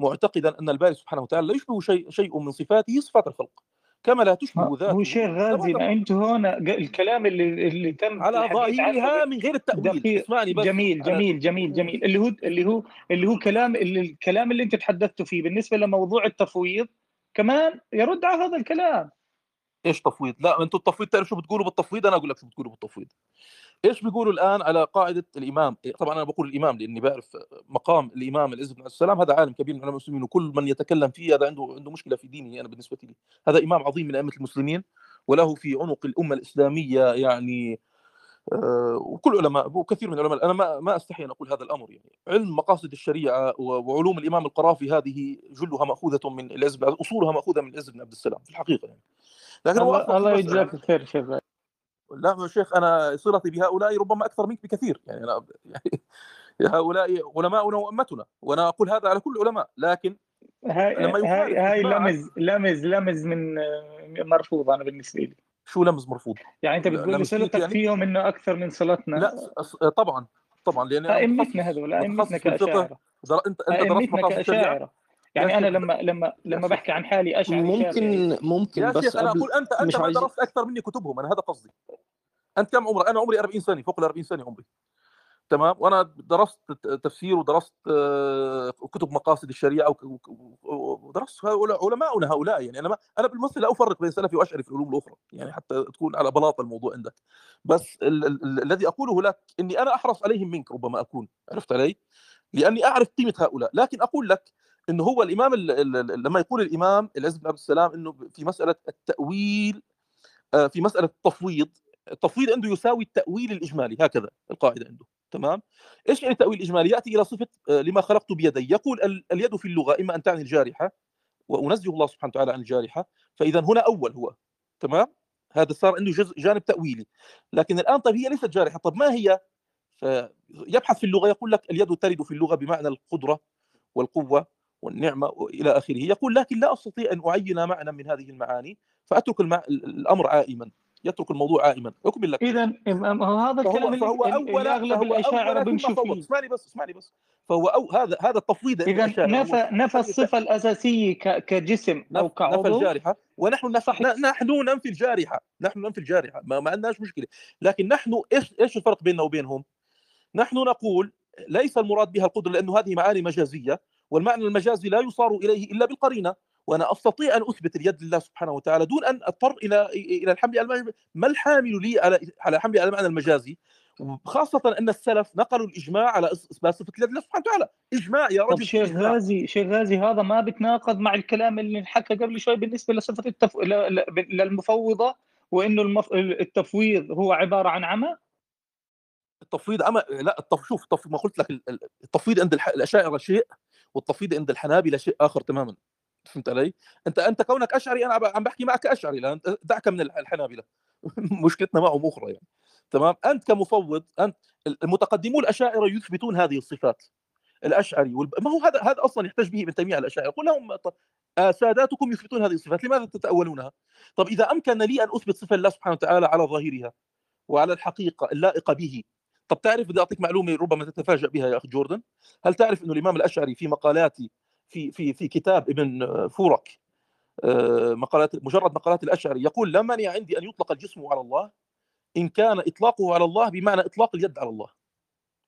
[SPEAKER 5] معتقدا أن الباري سبحانه وتعالى لا يشبه شيء شيء من صفاته صفات الخلق. كما لا تشبه ذاته.
[SPEAKER 9] هو شيخ غازي ما انت هنا الكلام اللي اللي تم
[SPEAKER 5] على ظاهرها من غير التأويل. اسمعني بس.
[SPEAKER 9] جميل جميل جميل جميل. اللي هو اللي هو اللي هو كلام اللي الكلام اللي انت تحدثتوا فيه بالنسبة لموضوع التفويض كمان يرد على هذا الكلام.
[SPEAKER 5] إيش تفويض؟ لا أنتم التفويض تعرف شو بتقولوا بالتفويض؟ أنا أقول لك شو بتقولوا بالتفويض. إيش بيقولوا الآن على قاعدة الإمام؟ طبعا أنا بقول الإمام لأني بعرف مقام الإمام العز بن السلام. هذا عالم كبير من علماء المسلمين وكل من يتكلم فيه هذا عنده عنده مشكلة في دينه أنا بالنسبة لي. هذا إمام عظيم من أئمة المسلمين وله في عنق الأمة الإسلامية يعني آه، وكل علماء وكثير من العلماء أنا ما ما أستحي أن أقول هذا الأمر يعني. علم مقاصد الشريعة وعلوم الإمام القرافي هذه جلها مأخوذة من العز أصولها مأخوذة من العز بن عبد السلام في الحقيقة يعني.
[SPEAKER 9] لكن الله, الله يجزاك خير شيخ
[SPEAKER 5] لا يا شيخ أنا صلتي بهؤلاء ربما أكثر منك بكثير. يعني أنا يعني هؤلاء علماؤنا وأمتنا وأنا أقول هذا على كل العلماء لكن
[SPEAKER 9] هاي لما هاي, هاي لمز لمز لمز من مرفوض أنا بالنسبة لي.
[SPEAKER 5] شو لمز مرفوض؟
[SPEAKER 9] يعني أنت بتقول لي صلتك يعني؟ فيهم إنه أكثر من صلتنا.
[SPEAKER 5] لا طبعا طبعا لأن
[SPEAKER 9] أئمتنا هذول أئمتنا كأشاعرة.
[SPEAKER 5] أنت أنت درست مقاصد الشريعه
[SPEAKER 9] يعني أنا لما لما لما بحكي عن حالي أشعر
[SPEAKER 13] ممكن ممكن
[SPEAKER 5] يا
[SPEAKER 13] بس
[SPEAKER 5] شيخ أنا أقول انت أنت ما درست أكثر مني كتبهم أنا هذا قصدي. أنت كم عمرك؟ أنا عمري 40 سنه فوق ال 40 سنه عمري. تمام؟ وأنا درست تفسير ودرست كتب مقاصد الشريعة ودرست علماؤنا هؤلاء. يعني أنا ما أنا بالمثل لا أفرق بين سلفي وأشعري في العلوم الأخرى يعني حتى تكون على بلاط الموضوع عندك. بس ال ال الذي أقوله لك إني أنا أحرص عليهم منك ربما أكون عرفت علي؟ لأني أعرف قيمة هؤلاء. لكن أقول لك إنه هو الإمام لما يقول الإمام العز بن عبد السلام إنه في مسألة التأويل في مسألة التفويض التفويض عنده يساوي التأويل الإجمالي هكذا القاعدة عنده تمام؟ إيش يعني التأويل الإجمالي؟ يأتي إلى صفة لما خلقت بيدي. يقول اليد في اللغة إما أن تعني الجارحة وأنزه الله سبحانه وتعالى عن الجارحة فإذا هنا أول هو تمام؟ هذا صار عنده جزء جانب تأويلي. لكن الآن طيب هي ليست جارحة. طب ما هي؟ فيبحث في اللغة يقول لك اليد ترد في اللغة بمعنى القدرة والقوة. والنعمة والى آخره. يقول لكن لا أستطيع أن أعين معنى من هذه المعاني فأترك الأمر عائما يترك الموضوع عائما. يكمل لك.
[SPEAKER 9] اذا هذا الكلام
[SPEAKER 5] فهو, اول
[SPEAKER 9] أغلب الأشاعرة بيمشوا فيه.
[SPEAKER 5] اسمعني بس اسمعني بس. فهو أو هذا هذا التفويض
[SPEAKER 9] اذا نفى نفى الصفة الأساسية كجسم أو كعضو
[SPEAKER 5] نفى الجارحة. ونحن نفى نحن ننفي الجارحة. نحن ننفي الجارحة. ما, ما عندناش مشكلة. لكن نحن إيش إيش الفرق بيننا وبينهم؟ نحن نقول ليس المراد بها القدرة لأنه هذه معاني مجازية. والمعنى المجازي لا يصار إليه إلا بالقرينة وأنا أستطيع أن أثبت اليد لله سبحانه وتعالى دون أن أضطر إلى إلى الحمل على ما الحامل لي على على حمل على المعنى المجازي؟ خاصة أن السلف نقلوا الإجماع على إثبات صفة اليد لله سبحانه وتعالى، إجماع يا رجل
[SPEAKER 9] شيخ غازي شيخ غازي هذا ما بتناقض مع الكلام اللي انحكى قبل شوي بالنسبة لصفة التف... للمفوضة وإنه المف... التفويض هو عبارة عن عمى؟
[SPEAKER 5] التفويض عمى؟ لا التف... شوف التف... ما قلت لك التفويض عند الأشاعرة شيء. والتفويض عند الحنابلة شيء آخر تماما. فهمت علي؟ أنت أنت كونك أشعري أنا عم بحكي معك أشعري لأن دعك من الحنابلة. مشكلتنا معهم أخرى يعني. تمام؟ أنت كمفوض أنت المتقدمون الأشاعرة يثبتون هذه الصفات. الأشعري والب... ما هو هذا هذا أصلا يحتج به ابن تيمية على الأشاعرة. يقول لهم آه، ساداتكم يثبتون هذه الصفات لماذا تتأولونها؟ طب إذا أمكن لي أن أثبت صفة الله سبحانه وتعالى على ظاهرها وعلى الحقيقة اللائقة به طب تعرف بدي أعطيك معلومة ربما تتفاجأ بها يا أخ جوردن؟ هل تعرف أنه الإمام الأشعري في مقالاتي في في في كتاب ابن فورك آه، مقالات مجرد مقالات الأشعري يقول لا مانع عندي أن يطلق الجسم على الله إن كان إطلاقه على الله بمعنى إطلاق اليد على الله.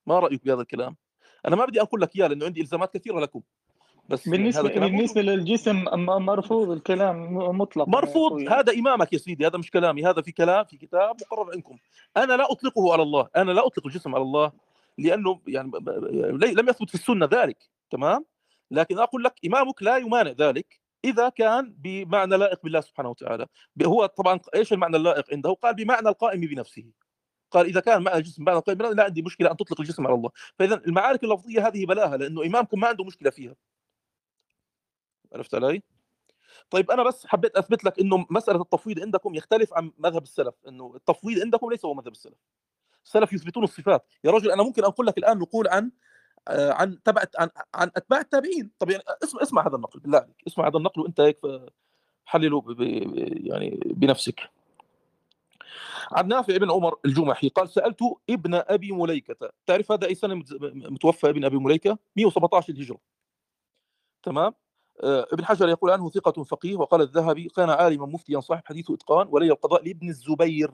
[SPEAKER 5] ما رأيك بهذا الكلام؟ أنا ما بدي أقول لك إياه لأنه عندي إلزامات كثيرة لكم. بس هذا كلام
[SPEAKER 9] بالنسبة للجسم مرفوض الكلام مطلق. يا
[SPEAKER 5] مرفوض. هذا إمامك يا سيدي هذا مش كلامي. هذا في كلام في كتاب مقرر عندكم. أنا لا أطلقه على الله. أنا لا أطلق الجسم على الله لأنه يعني لم يثبت في السنة ذلك. تمام؟ لكن أقول لك إمامك لا يمانع ذلك إذا كان بمعنى لائق بالله سبحانه وتعالى. هو طبعا إيش المعنى اللائق عنده؟ قال بمعنى القائم بنفسه. قال إذا كان معنى الجسم بمعنى القائم بنفسه لا عندي مشكلة أن تطلق الجسم على الله. فاذا المعارك اللفظية هذه بلاها لأنه إمامكم ما عنده مشكلة فيها. عرفت علي؟ طيب أنا بس حبيت أثبت لك إنه مسألة التفويض عندكم يختلف عن مذهب السلف إنه التفويض عندكم ليس هو مذهب السلف. السلف يثبتون الصفات. يا رجل أنا ممكن انقل لك الآن نقول عن آه، عن تبع عن, عن أتباع التابعين. طب يعني اسمع اسمع هذا النقل بالله عليك. اسمع هذا النقل وأنت هيك حلله يعني بنفسك. عن نافع بن عمر الجمحي قال سألت ابن أبي مليكة. تعرف هذا أي سنة مت- متوفى ابن أبي مليكة؟ 117 الهجرة. تمام؟ ابن حجر يقول عنه ثقة فقيه وقال الذهبي كان عالما مفتيا صاحب حديث إتقان ولي القضاء لابن الزبير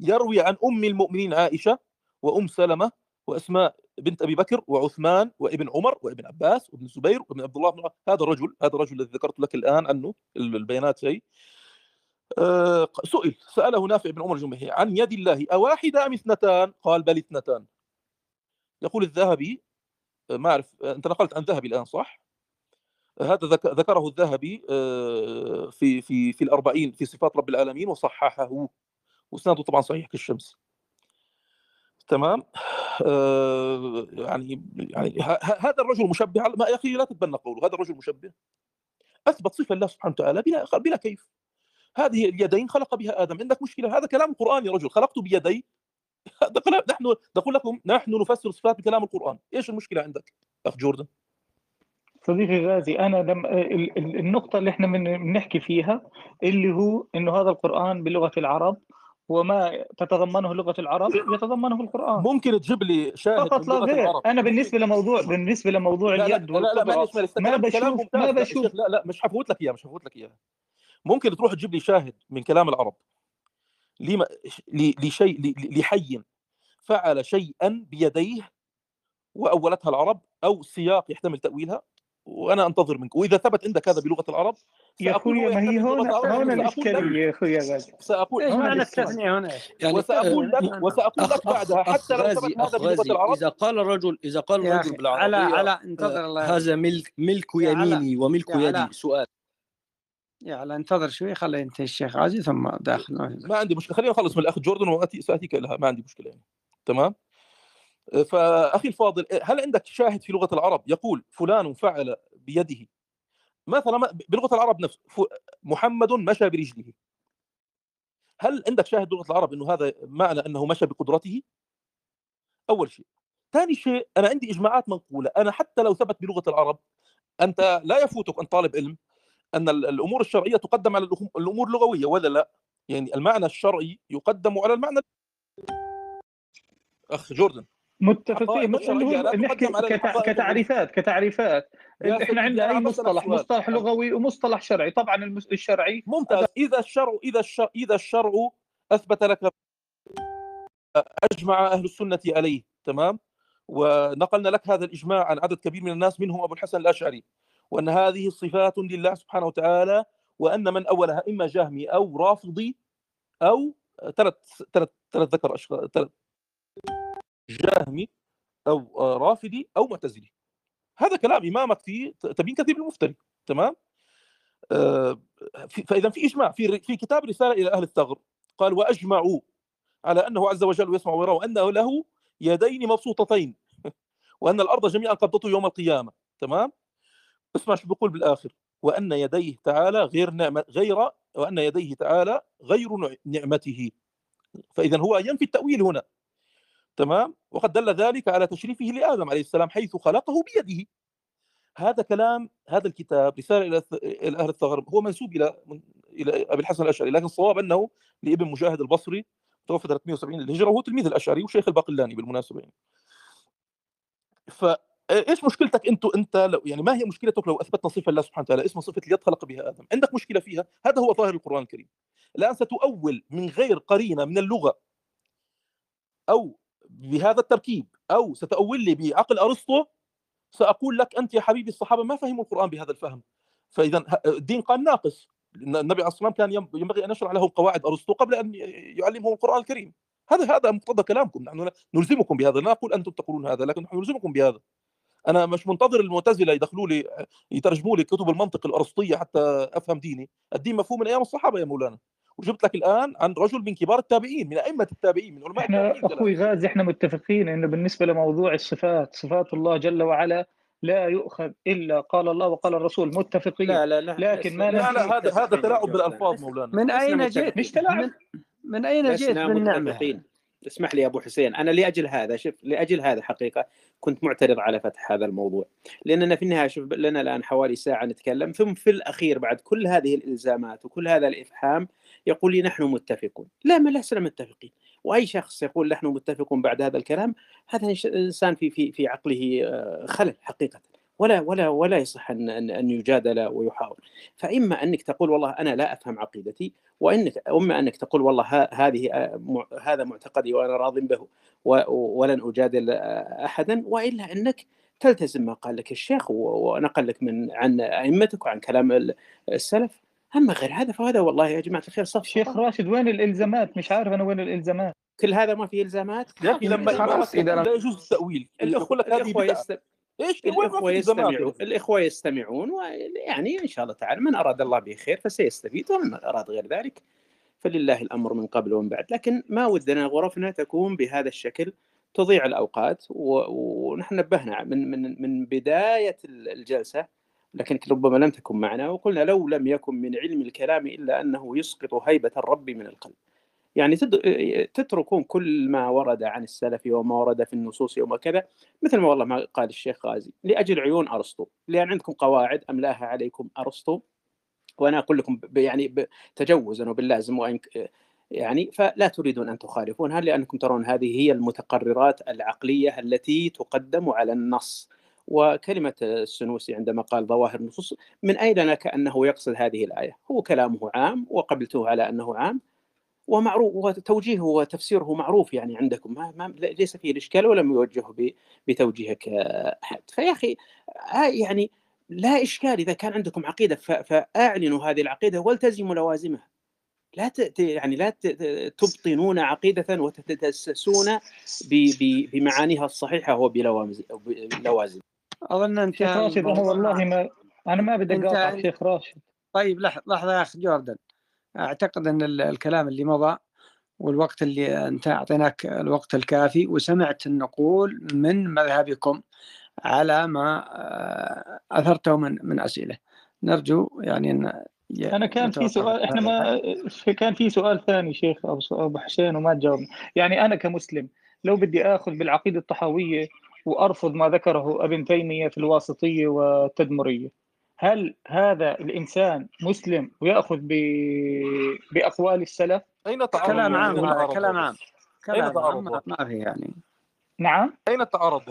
[SPEAKER 5] يروي عن أم المؤمنين عائشة وأم سلمة وأسماء بنت أبي بكر وعثمان وابن عمر وابن عباس وابن الزبير وابن عبد الله بن. هذا الرجل هذا الرجل الذي ذكرت لك الآن عنه البيانات هي آه، سئل سأله نافع بن عمر الجمحي عن يد الله أواحدة أم اثنتان قال بل اثنتان يقول الذهبي آه، ما أعرف آه، أنت نقلت عن ذهبي الآن صح؟ هذا ذك- ذكره الذهبي آه، في في في الأربعين في صفات رب العالمين وصححه. وإسناده طبعا صحيح كالشمس. تمام؟ آه، يعني يعني هذا الرجل مشبه ما يا أخي لا تتبنى قوله هذا الرجل مشبه. أثبت صفة الله سبحانه وتعالى بلا بلا كيف. هذه اليدين خلق بها آدم. عندك مشكلة؟ هذا كلام القران يا رجل. خلقت بيدي. نحن نقول لكم نحن نفسر صفات بكلام القرآن. إيش المشكلة عندك أخ جوردن؟
[SPEAKER 9] صديقي غازي أنا لم ال- ال- النقطة اللي إحنا من- بنحكي فيها اللي هو إنه هذا القرآن بلغة العرب وما تتضمنه لغة العرب يتضمنه القرآن.
[SPEAKER 5] ممكن تجيب لي شاهد
[SPEAKER 9] فقط لا
[SPEAKER 5] لغة
[SPEAKER 9] غير.
[SPEAKER 5] العرب.
[SPEAKER 9] أنا بالنسبة لموضوع بالنسبة لموضوع
[SPEAKER 5] لا لا
[SPEAKER 9] اليد
[SPEAKER 5] لا لا معلش معلش
[SPEAKER 9] ما بشوف ما
[SPEAKER 5] لا
[SPEAKER 9] بشوف.
[SPEAKER 5] لا لا مش حفوت لك إياه مش حفوت لك إياه. ممكن تروح تجيب لي شاهد من كلام العرب. لما لشيء لحي فعل شيئا بيديه وأولتها العرب أو سياق يحتمل تأويلها. وأنا أنتظر منك. وإذا ثبت عندك هذا بلغة العرب
[SPEAKER 9] يا أخوي
[SPEAKER 5] هو
[SPEAKER 9] ما هي هون هون
[SPEAKER 5] وسأقول
[SPEAKER 9] الإشكالية يا أخوي غازي
[SPEAKER 7] سأقول
[SPEAKER 9] إيش
[SPEAKER 7] معنى التثنية هنا؟
[SPEAKER 13] يعني
[SPEAKER 5] وسأقول
[SPEAKER 13] آه،
[SPEAKER 5] لك
[SPEAKER 13] وسأقول
[SPEAKER 5] لك بعدها حتى لو ثبت هذا
[SPEAKER 13] بلغة
[SPEAKER 5] العرب.
[SPEAKER 13] إذا قال الرجل إذا قال الرجل
[SPEAKER 3] أخي على على انتظر الله
[SPEAKER 13] هذا ملك ملك يميني وملك يدي. سؤال.
[SPEAKER 3] يا علاء انتظر شوي خلي ينتهي الشيخ غازي ثم داخل.
[SPEAKER 5] ما عندي مشكلة. خليني اخلص من الأخ جوردن واتي سأتيك لها ما عندي مشكلة يعني. تمام؟ فأخي الفاضل هل عندك شاهد في لغة العرب؟ يقول فلان فعل بيده. مثلا بلغة العرب نفسه ف- محمد مشى برجله. هل عندك شاهد بلغة العرب إنه هذا معنى أنه مشى بقدرته؟ أول شيء. ثاني شيء أنا عندي إجماعات منقولة. أنا حتى لو ثبت بلغة العرب أنت لا يفوتك أن طالب علم أن ال- الأمور الشرعية تقدم على الأمور اللغوية ولا لا؟ يعني المعنى الشرعي يقدم على المعنى اخ جوردن.
[SPEAKER 9] متفقين.
[SPEAKER 5] الحقائق
[SPEAKER 9] اللي هو نحكي كتعريفات كتعريفات.
[SPEAKER 5] إحنا
[SPEAKER 9] عندنا
[SPEAKER 5] أي
[SPEAKER 9] مصطلح مصطلح لغوي ومصطلح شرعي. طبعا الشرعي
[SPEAKER 5] ممتاز. إذا الشرع إذا الشرع إذا الشرع أثبت لك أجمع أهل السنة عليه تمام؟ ونقلنا لك هذا الإجماع عن عدد كبير من الناس منهم أبو الحسن الأشعري. وأن هذه صفات لله سبحانه وتعالى وأن من أولها إما جهمي أو رافضي أو ثلاث ثلاث ثلاث ذكر أشخاص ثلاث جهمي أو آه، رافضي أو معتزلي. هذا كلام إمامك في تبين كثير المفتري تمام؟ آه، فإذا في إجماع في في كتاب رسالة إلى أهل الثغر قال وأجمعوا على أنه عز وجل يسمع ويرى وانه له يدين مبسوطتين وأن الأرض جميعا قبضته يوم القيامة. تمام؟ اسمع شو بيقول بالآخر. وأن يديه تعالى غير نعمه غير وأن يديه تعالى غير نع- نعمته. فإذا هو ينفي التأويل هنا. تمام؟ وقد دل ذلك على تشريفه لآدم عليه السلام حيث خلقه بيده. هذا كلام هذا الكتاب رسالة إلى إلى أهل الثغر هو منسوب إلى إلى أبي الحسن الأشعري لكن الصواب أنه لابن مجاهد البصري توفى 370 للهجرة وهو تلميذ الأشعري وشيخ الباقلاني بالمناسبة يعني. ف إيش مشكلتك أنت أنت لو يعني ما هي مشكلتك لو أثبتنا صفة لله سبحانه وتعالى؟ اسمها صفة اليد خلق بها آدم. عندك مشكلة فيها؟ هذا هو ظاهر القرآن الكريم. الآن ستؤول من غير قرينة من اللغة أو بهذا التركيب أو ستؤول لي بعقل أرسطو سأقول لك أنت يا حبيبي الصحابة ما فهموا القرآن بهذا الفهم. فاذا الدين قال ناقص. النبي عليه الصلاة والسلام كان ينبغي أن يشرع له قواعد أرسطو قبل أن يعلمهم القرآن الكريم. هذا هذا مقتضى كلامكم. نحن نلزمكم بهذا. لا نقول أنتم تقولون هذا لكن نحن نلزمكم بهذا. أنا مش منتظر المعتزلة يدخلوا لي يترجموا لي كتب المنطق الأرسطية حتى أفهم ديني. الدين مفهوم من أيام الصحابة يا مولانا. وجبت لك الآن عن رجل من كبار التابعين من أئمة التابعين من علماء
[SPEAKER 9] إحنا
[SPEAKER 5] التابعين
[SPEAKER 9] أخوي غازي إحنا متفقين إنه بالنسبة لموضوع الصفات صفات الله جل وعلا لا يؤخذ إلا قال الله وقال الرسول متفقين.
[SPEAKER 10] لا لا لا
[SPEAKER 9] لكن ما
[SPEAKER 5] لا لا هذا هذا تلاعب بالألفاظ مولانا.
[SPEAKER 3] من أين جئت؟
[SPEAKER 9] مش تلاعب.
[SPEAKER 3] من, من أين جئت بالنعمه
[SPEAKER 10] متفقين. اسمح لي يا أبو حسين أنا لأجل هذا شوف لأجل هذا حقيقة كنت معترض على فتح هذا الموضوع. لأننا في النهاية شوف لنا الآن حوالي ساعة نتكلم ثم في الأخير بعد كل هذه الإلزامات وكل هذا الافحام يقول لي نحن متفقون. لا ما لسنا متفقين. وأي شخص يقول نحن متفقون بعد هذا الكلام هذا إنسان في في في عقله آه، خلل حقيقة. ولا ولا ولا يصح أن أن يجادل ويحاول. فإما أنك تقول والله أنا لا أفهم عقيدتي وإنك اما أنك تقول والله هذه آه، هذا معتقدي وأنا راض به ولن أجادل آه، احدا. وإلا أنك تلتزم ما قال لك الشيخ ونقل لك من عن أئمتك وعن كلام ال- السلف. اما غير هذا فهذا والله يا جماعة الخير صف
[SPEAKER 9] شيخ راشد وين الإلزامات؟ مش عارف أنا وين الإلزامات.
[SPEAKER 10] كل هذا ما فيه إلزامات؟
[SPEAKER 5] يا أخي لما
[SPEAKER 8] خلاص إذا
[SPEAKER 5] لا يجوز التأويل.
[SPEAKER 10] الأخوة,
[SPEAKER 5] يقول لك هذه
[SPEAKER 10] يست... إيش
[SPEAKER 5] في يا
[SPEAKER 10] يستمعون؟ الإخوة يستمعون ويعني إن شاء الله تعالى من أراد الله به خير فسيستفيد ومن أراد غير ذلك فلله الأمر من قبل ومن بعد. لكن ما ودنا غرفنا تكون بهذا الشكل تضيع الأوقات و... ونحن نبهنا من من من بداية الجلسة. لكن ربما لم تكن معنا وقلنا لو لم يكن من علم الكلام إلا أنه يسقط هيبة الرب من القلب. يعني تتركون كل ما ورد عن السلف وما ورد في النصوص وما كذا مثل ما والله ما قال الشيخ غازي لأجل عيون أرسطو. لأن عندكم قواعد املاها عليكم أرسطو؟ وأنا أقول لكم يعني تجوزا وباللازم وإن ك- يعني فلا تريدون أن تخالفونها لأنكم ترون هذه هي المتقررات العقلية التي تقدم على النص. وكلمة السنوسي عندما قال ظواهر النصوص من أين لك انه يقصد هذه الآية؟ هو كلامه عام وقبلته على أنه عام ومعروف وتوجيهه وتفسيره معروف يعني عندكم. ما, ما ليس فيه الإشكال ولم يوجه ب- بتوجيهك أحد. فيا أخي آه، يعني لا إشكال إذا كان عندكم عقيدة ف- فأعلنوا هذه العقيدة والتزموا لوازمها. لا يعني لا تبطنون ب... ب... بمعانيها الصحيحة وبلوازم
[SPEAKER 3] أظن أنت
[SPEAKER 9] شيخ راشد أنا والله ما أنا ما بدي اقاطع شيخ راشد.
[SPEAKER 3] طيب لح- لحظة يا اخ جوردن. أعتقد أن ال- الكلام اللي مضى والوقت اللي أنت أعطيناك الوقت الكافي وسمعت النقول من مذهبكم على ما آه، أثرته من من أسئلة. نرجو يعني أن
[SPEAKER 9] أنا كان في سؤال
[SPEAKER 3] إحنا
[SPEAKER 9] ما كان في سؤال ثاني شيخ ابو أبو حسين وما تجاوبنا. يعني أنا كمسلم لو بدي آخذ بالعقيدة الطحاوية وأرفض ما ذكره ابن تيمية في الواسطية والتدمرية. هل هذا الإنسان مسلم ويأخذ ب... بأقوال السلف؟
[SPEAKER 5] أين تعارض
[SPEAKER 3] كلام عام كلام؟ عام. كلام عام ما ما في يعني.
[SPEAKER 9] نعم.
[SPEAKER 5] أين التعارض؟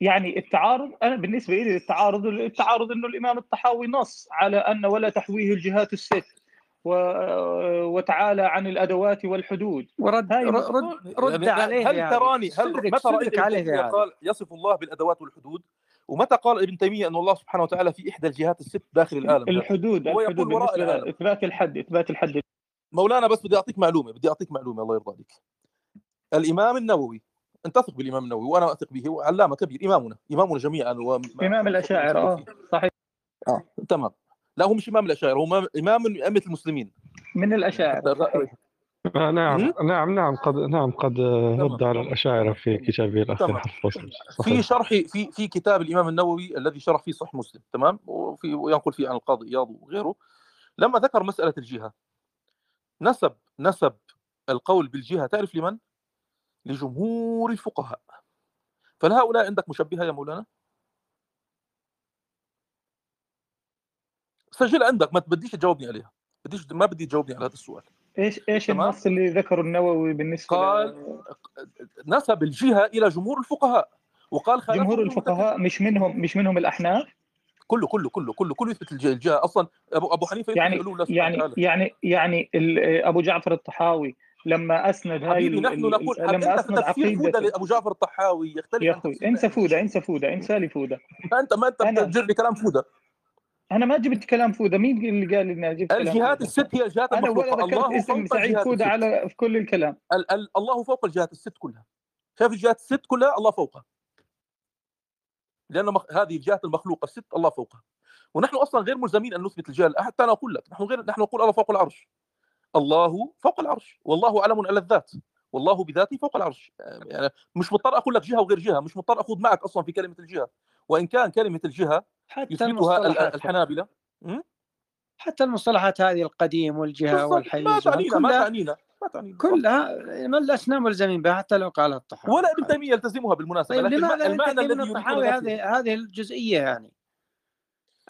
[SPEAKER 9] يعني التعارض أنا بالنسبة لي التعارض التعارض إنه الإمام الطحاوي نص على أن ولا تحويه الجهات الست. وتعالى عن الأدوات والحدود.
[SPEAKER 3] ورد
[SPEAKER 9] هاي
[SPEAKER 3] رد رد
[SPEAKER 5] يعني
[SPEAKER 3] عليه
[SPEAKER 5] هل
[SPEAKER 3] هذا
[SPEAKER 5] تراني هل متى رأيت
[SPEAKER 3] عليه هذا
[SPEAKER 5] قال يصف الله بالأدوات والحدود؟ ومتى قال ابن تيمية أن الله سبحانه وتعالى في إحدى الجهات الست داخل العالم؟
[SPEAKER 9] الحدود
[SPEAKER 5] هو
[SPEAKER 9] الحدود
[SPEAKER 5] يقول وراء العالم.
[SPEAKER 9] لاثبات الحد إثبات الحد.
[SPEAKER 5] مولانا بس بدي أعطيك معلومة بدي أعطيك معلومة الله يرضى عليك. الإمام النووي أنت تثق بالإمام النووي وأنا أثق به هو علامة كبير إمامنا إمامنا جميعا. وما
[SPEAKER 9] إمام الأشاعرة آه صحيح.
[SPEAKER 5] آه تمام. لا هو مش إمام الأشاعرة هو إمام- إمام من أئمة المسلمين
[SPEAKER 9] من الأشاعرة.
[SPEAKER 12] آه نعم؟ نعم نعم قد نعم قد رد على الأشاعرة في كتابه حفظ الصدر.
[SPEAKER 5] في شرح في في كتاب الإمام النووي الذي شرح فيه صحيح مسلم تمام وفي وينقل فيه عن القاضي إياض وغيره لما ذكر مسألة الجهة نسب نسب القول بالجهة تعرف لمن؟ لجمهور الفقهاء فهل هؤلاء عندك مشبهة يا مولانا؟ سجل عندك ما بديش تجاوبني عليها بديش ما بدي تجاوبني على هذا السؤال
[SPEAKER 9] إيش
[SPEAKER 5] إيش.
[SPEAKER 9] النص اللي ذكره النووي بالنسبة
[SPEAKER 5] قال
[SPEAKER 9] ل-
[SPEAKER 5] نسب الجهة إلى جمهور الفقهاء وقال
[SPEAKER 9] جمهور. الفقهاء مش منهم مش منهم الأحناف
[SPEAKER 5] كله كله كله كله كله يثبت الجهة. أصلا أبو أبو حنيفة
[SPEAKER 9] يعني
[SPEAKER 5] سبحانه
[SPEAKER 9] يعني
[SPEAKER 5] وتعالى.
[SPEAKER 9] يعني يعني ال- أبو جعفر الطحاوي لما أسند هاي
[SPEAKER 5] نحن نقول
[SPEAKER 9] لما
[SPEAKER 5] أسند
[SPEAKER 9] عقيدته
[SPEAKER 5] لأبو جعفر الطحاوي يختلف
[SPEAKER 9] يا
[SPEAKER 5] أخوي
[SPEAKER 9] انسى فودة انسى فودة انسى لي
[SPEAKER 5] فودة أنت ما
[SPEAKER 9] أنت
[SPEAKER 5] بتجر لي كلام فودة
[SPEAKER 9] أنا ما جبت كلام فوده مين اللي قال إني جبت
[SPEAKER 5] الجهات؟ الست هي الجهات
[SPEAKER 9] أنا ولا
[SPEAKER 5] المخلوقه
[SPEAKER 9] ذكرت
[SPEAKER 5] الله
[SPEAKER 9] اسم
[SPEAKER 5] فوق
[SPEAKER 9] سعيد فوده على في كل الكلام.
[SPEAKER 5] ال ال الله فوق الجهات الست كلها. شايف الجهات الست كلها؟ الله فوقها. لأن مخ... هذه الجهات المخلوقة الست الله فوقها. ونحن أصلا غير ملزمين أن نثبت الجهة. حتى أنا أقول لك نحن غير نحن نقول الله فوق العرش. الله فوق العرش. والله علم على الذات. والله بذاته فوق العرش. يعني مش مضطر أقول لك جهة وغير جهة. مش مضطر أخوض معك أصلا في كلمة الجهة. وإن كان كلمة الجهة
[SPEAKER 3] حتى
[SPEAKER 5] يثبتها ال-
[SPEAKER 3] المصطلحات.
[SPEAKER 5] الحنابلة. م?
[SPEAKER 3] حتى المصطلحات هذه القديم
[SPEAKER 5] والجهة.
[SPEAKER 3] والحيز
[SPEAKER 5] ما تعنينا ما تعنينا ما تعنينا.
[SPEAKER 3] كلها ما لسنا ملزمين بها حتى لو قالها الطحاوي.
[SPEAKER 5] ولا ابن تيمية يلتزمها بالمناسبة
[SPEAKER 3] طيب
[SPEAKER 5] لكن
[SPEAKER 3] لماذا
[SPEAKER 5] المعنى الذي
[SPEAKER 3] من الطحاوي؟ هذه هذه الجزئية يعني.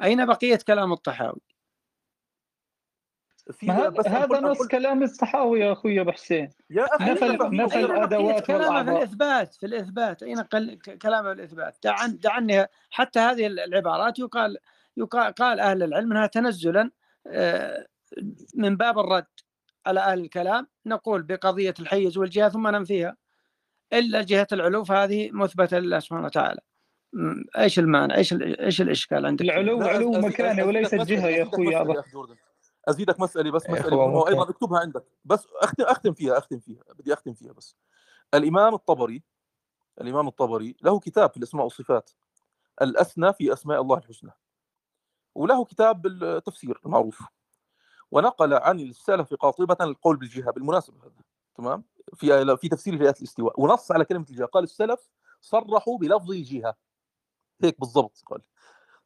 [SPEAKER 3] أين بقية كلام الطحاوي؟
[SPEAKER 5] في
[SPEAKER 9] ما هذا
[SPEAKER 5] بس
[SPEAKER 9] هذا
[SPEAKER 5] أقول-
[SPEAKER 9] نص
[SPEAKER 5] أقول-
[SPEAKER 9] كلام الصحاوي يا أخوي أبو حسين.
[SPEAKER 5] يا أخي
[SPEAKER 9] نفى نفى
[SPEAKER 3] أين بقية
[SPEAKER 9] الادوات
[SPEAKER 3] كلامه في الإثبات في الإثبات. أين قل كلامه في الإثبات؟ دعن دعني حتى هذه العبارات يقال يقال قال أهل العلم أنها تنزلا آه، من باب الرد على أهل الكلام. نقول بقضية الحيز والجهة ثم ننفيها إلا جهة العلو فهذه مثبتة لله سبحانه وتعالى. إيش المانع إيش إيش الإشكال عندك؟
[SPEAKER 9] العلو علو
[SPEAKER 5] أزيدك
[SPEAKER 9] وليست جهه يا
[SPEAKER 5] أخوي
[SPEAKER 9] أبو
[SPEAKER 5] يا جوردن أزيدك مسألة بس مسألة.
[SPEAKER 8] إخوة
[SPEAKER 5] مهمه
[SPEAKER 8] ممكن
[SPEAKER 5] اكتبها عندك. بس أختم أختم فيها أختم فيها. بدي أختم فيها بس. الإمام الطبري الإمام الطبري له كتاب في الأسماء والصفات. الاسنى في أسماء الله الحسنى. وله كتاب التفسير المعروف. ونقل عن السلف قاطبة القول بالجهة بالمناسبة هذا. تمام؟ في في تفسير لآيات الاستواء. ونص على كلمة الجهة. قال السلف صرحوا بلفظ الجهة. هيك بالضبط قال.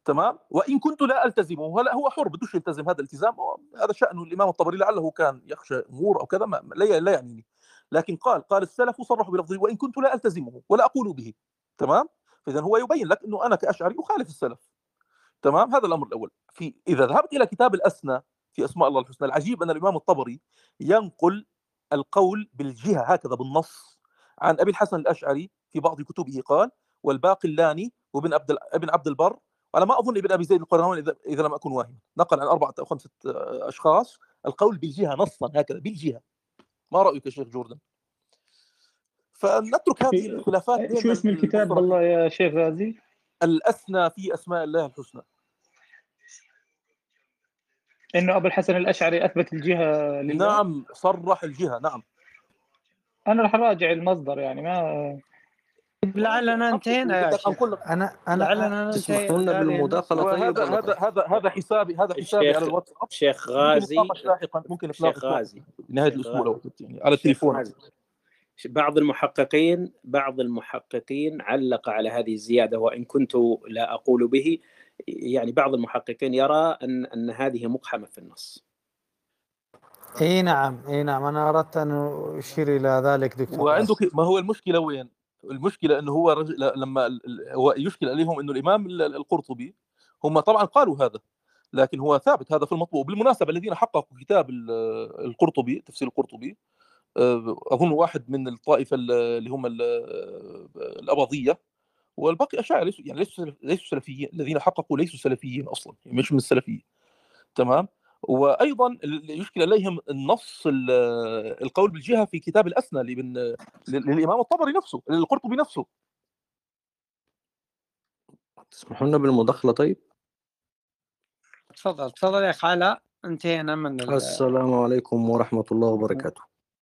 [SPEAKER 5] تمام؟ وإن كنت لا التزمه هلا هو حر بدوش يلتزم هذا الالتزام هذا شأنه. الإمام الطبري لعله كان يخشى أمور أو كذا ما لا لا يعنيني. لكن قال قال السلف صرحوا بلفظه وإن كنت لا ألتزمه ولا أقول به. تمام؟ فاذا هو يبين لك إنه أنا كأشعري أخالف السلف. تمام؟ هذا الأمر الأول. في إذا ذهبت إلى كتاب الأسنى في أسماء الله الحسنى العجيب أن الإمام الطبري ينقل القول بالجهة هكذا بالنص عن أبي الحسن الأشعري في بعض كتبه قال والباقلاني وابن عبد ابن عبد البر على ما أظن إبن أبي زيد القيرواني اذا إذا لم أكن واهما. نقل عن أربعة أو خمسة آه، أشخاص القول بالجهة نصا هكذا بالجهة. ما رأيك يا شيخ جوردن؟ فنترك هذه الخلافات بين
[SPEAKER 9] شو اسم الكتاب بالله يا شيخ غازي
[SPEAKER 5] الاسنى في أسماء الله الحسنى.
[SPEAKER 9] إنه أبو الحسن الأشعري أثبت الجهة لله؟
[SPEAKER 5] نعم صرح الجهة نعم.
[SPEAKER 9] أنا راح أراجع المصدر يعني ما
[SPEAKER 3] لعلنا انتهينا يا شيخ.
[SPEAKER 14] أنا أنا
[SPEAKER 3] لعلنا هذه
[SPEAKER 14] بالمداخلة. طيب
[SPEAKER 5] هذا؟ هذا هذا حسابي هذا حسابي
[SPEAKER 10] الشيخ
[SPEAKER 5] على الواتساب.
[SPEAKER 10] شيخ غازي.
[SPEAKER 5] ممكن
[SPEAKER 10] شيخ غازي.
[SPEAKER 5] نهاية
[SPEAKER 10] الأسبوع
[SPEAKER 5] لو يعني على التليفون
[SPEAKER 10] بعض المحققين بعض المحققين علق على هذه الزيادة وإن كنت لا أقول به. يعني بعض المحققين يرى ان أن هذه مقحمة في النص.
[SPEAKER 14] إي نعم إي نعم. أنا أردت أن أشير إلى ذلك دكتور
[SPEAKER 5] وعندك ما هو المشكلة وين؟ المشكلة إنه هو رجل لما هو يشكل عليهم إنه الإمام ال- القرطبي هم طبعا قالوا هذا لكن هو ثابت هذا في المطبوع. بالمناسبة الذين حققوا كتاب ال- القرطبي تفسير القرطبي آه، أظن واحد من الطائفة ال- اللي هم ال- الأباضية والباقي أشاعرة ليسوا يعني ليسوا ليسوا سلفيين الذين حققوا ليسوا سلفيين أصلا يعني مش من السلفيه تمام؟ وأيضا يشكل عليهم النص ال- القول بالجهة في كتاب الأسنى لابن للإمام الطبري نفسه للقرطبي نفسه.
[SPEAKER 14] تسمحوا لنا بالمداخلة طيب؟
[SPEAKER 3] تفضل تفضل يا اخ علاء انتهينا من ال-
[SPEAKER 14] السلام عليكم ورحمة الله وبركاته.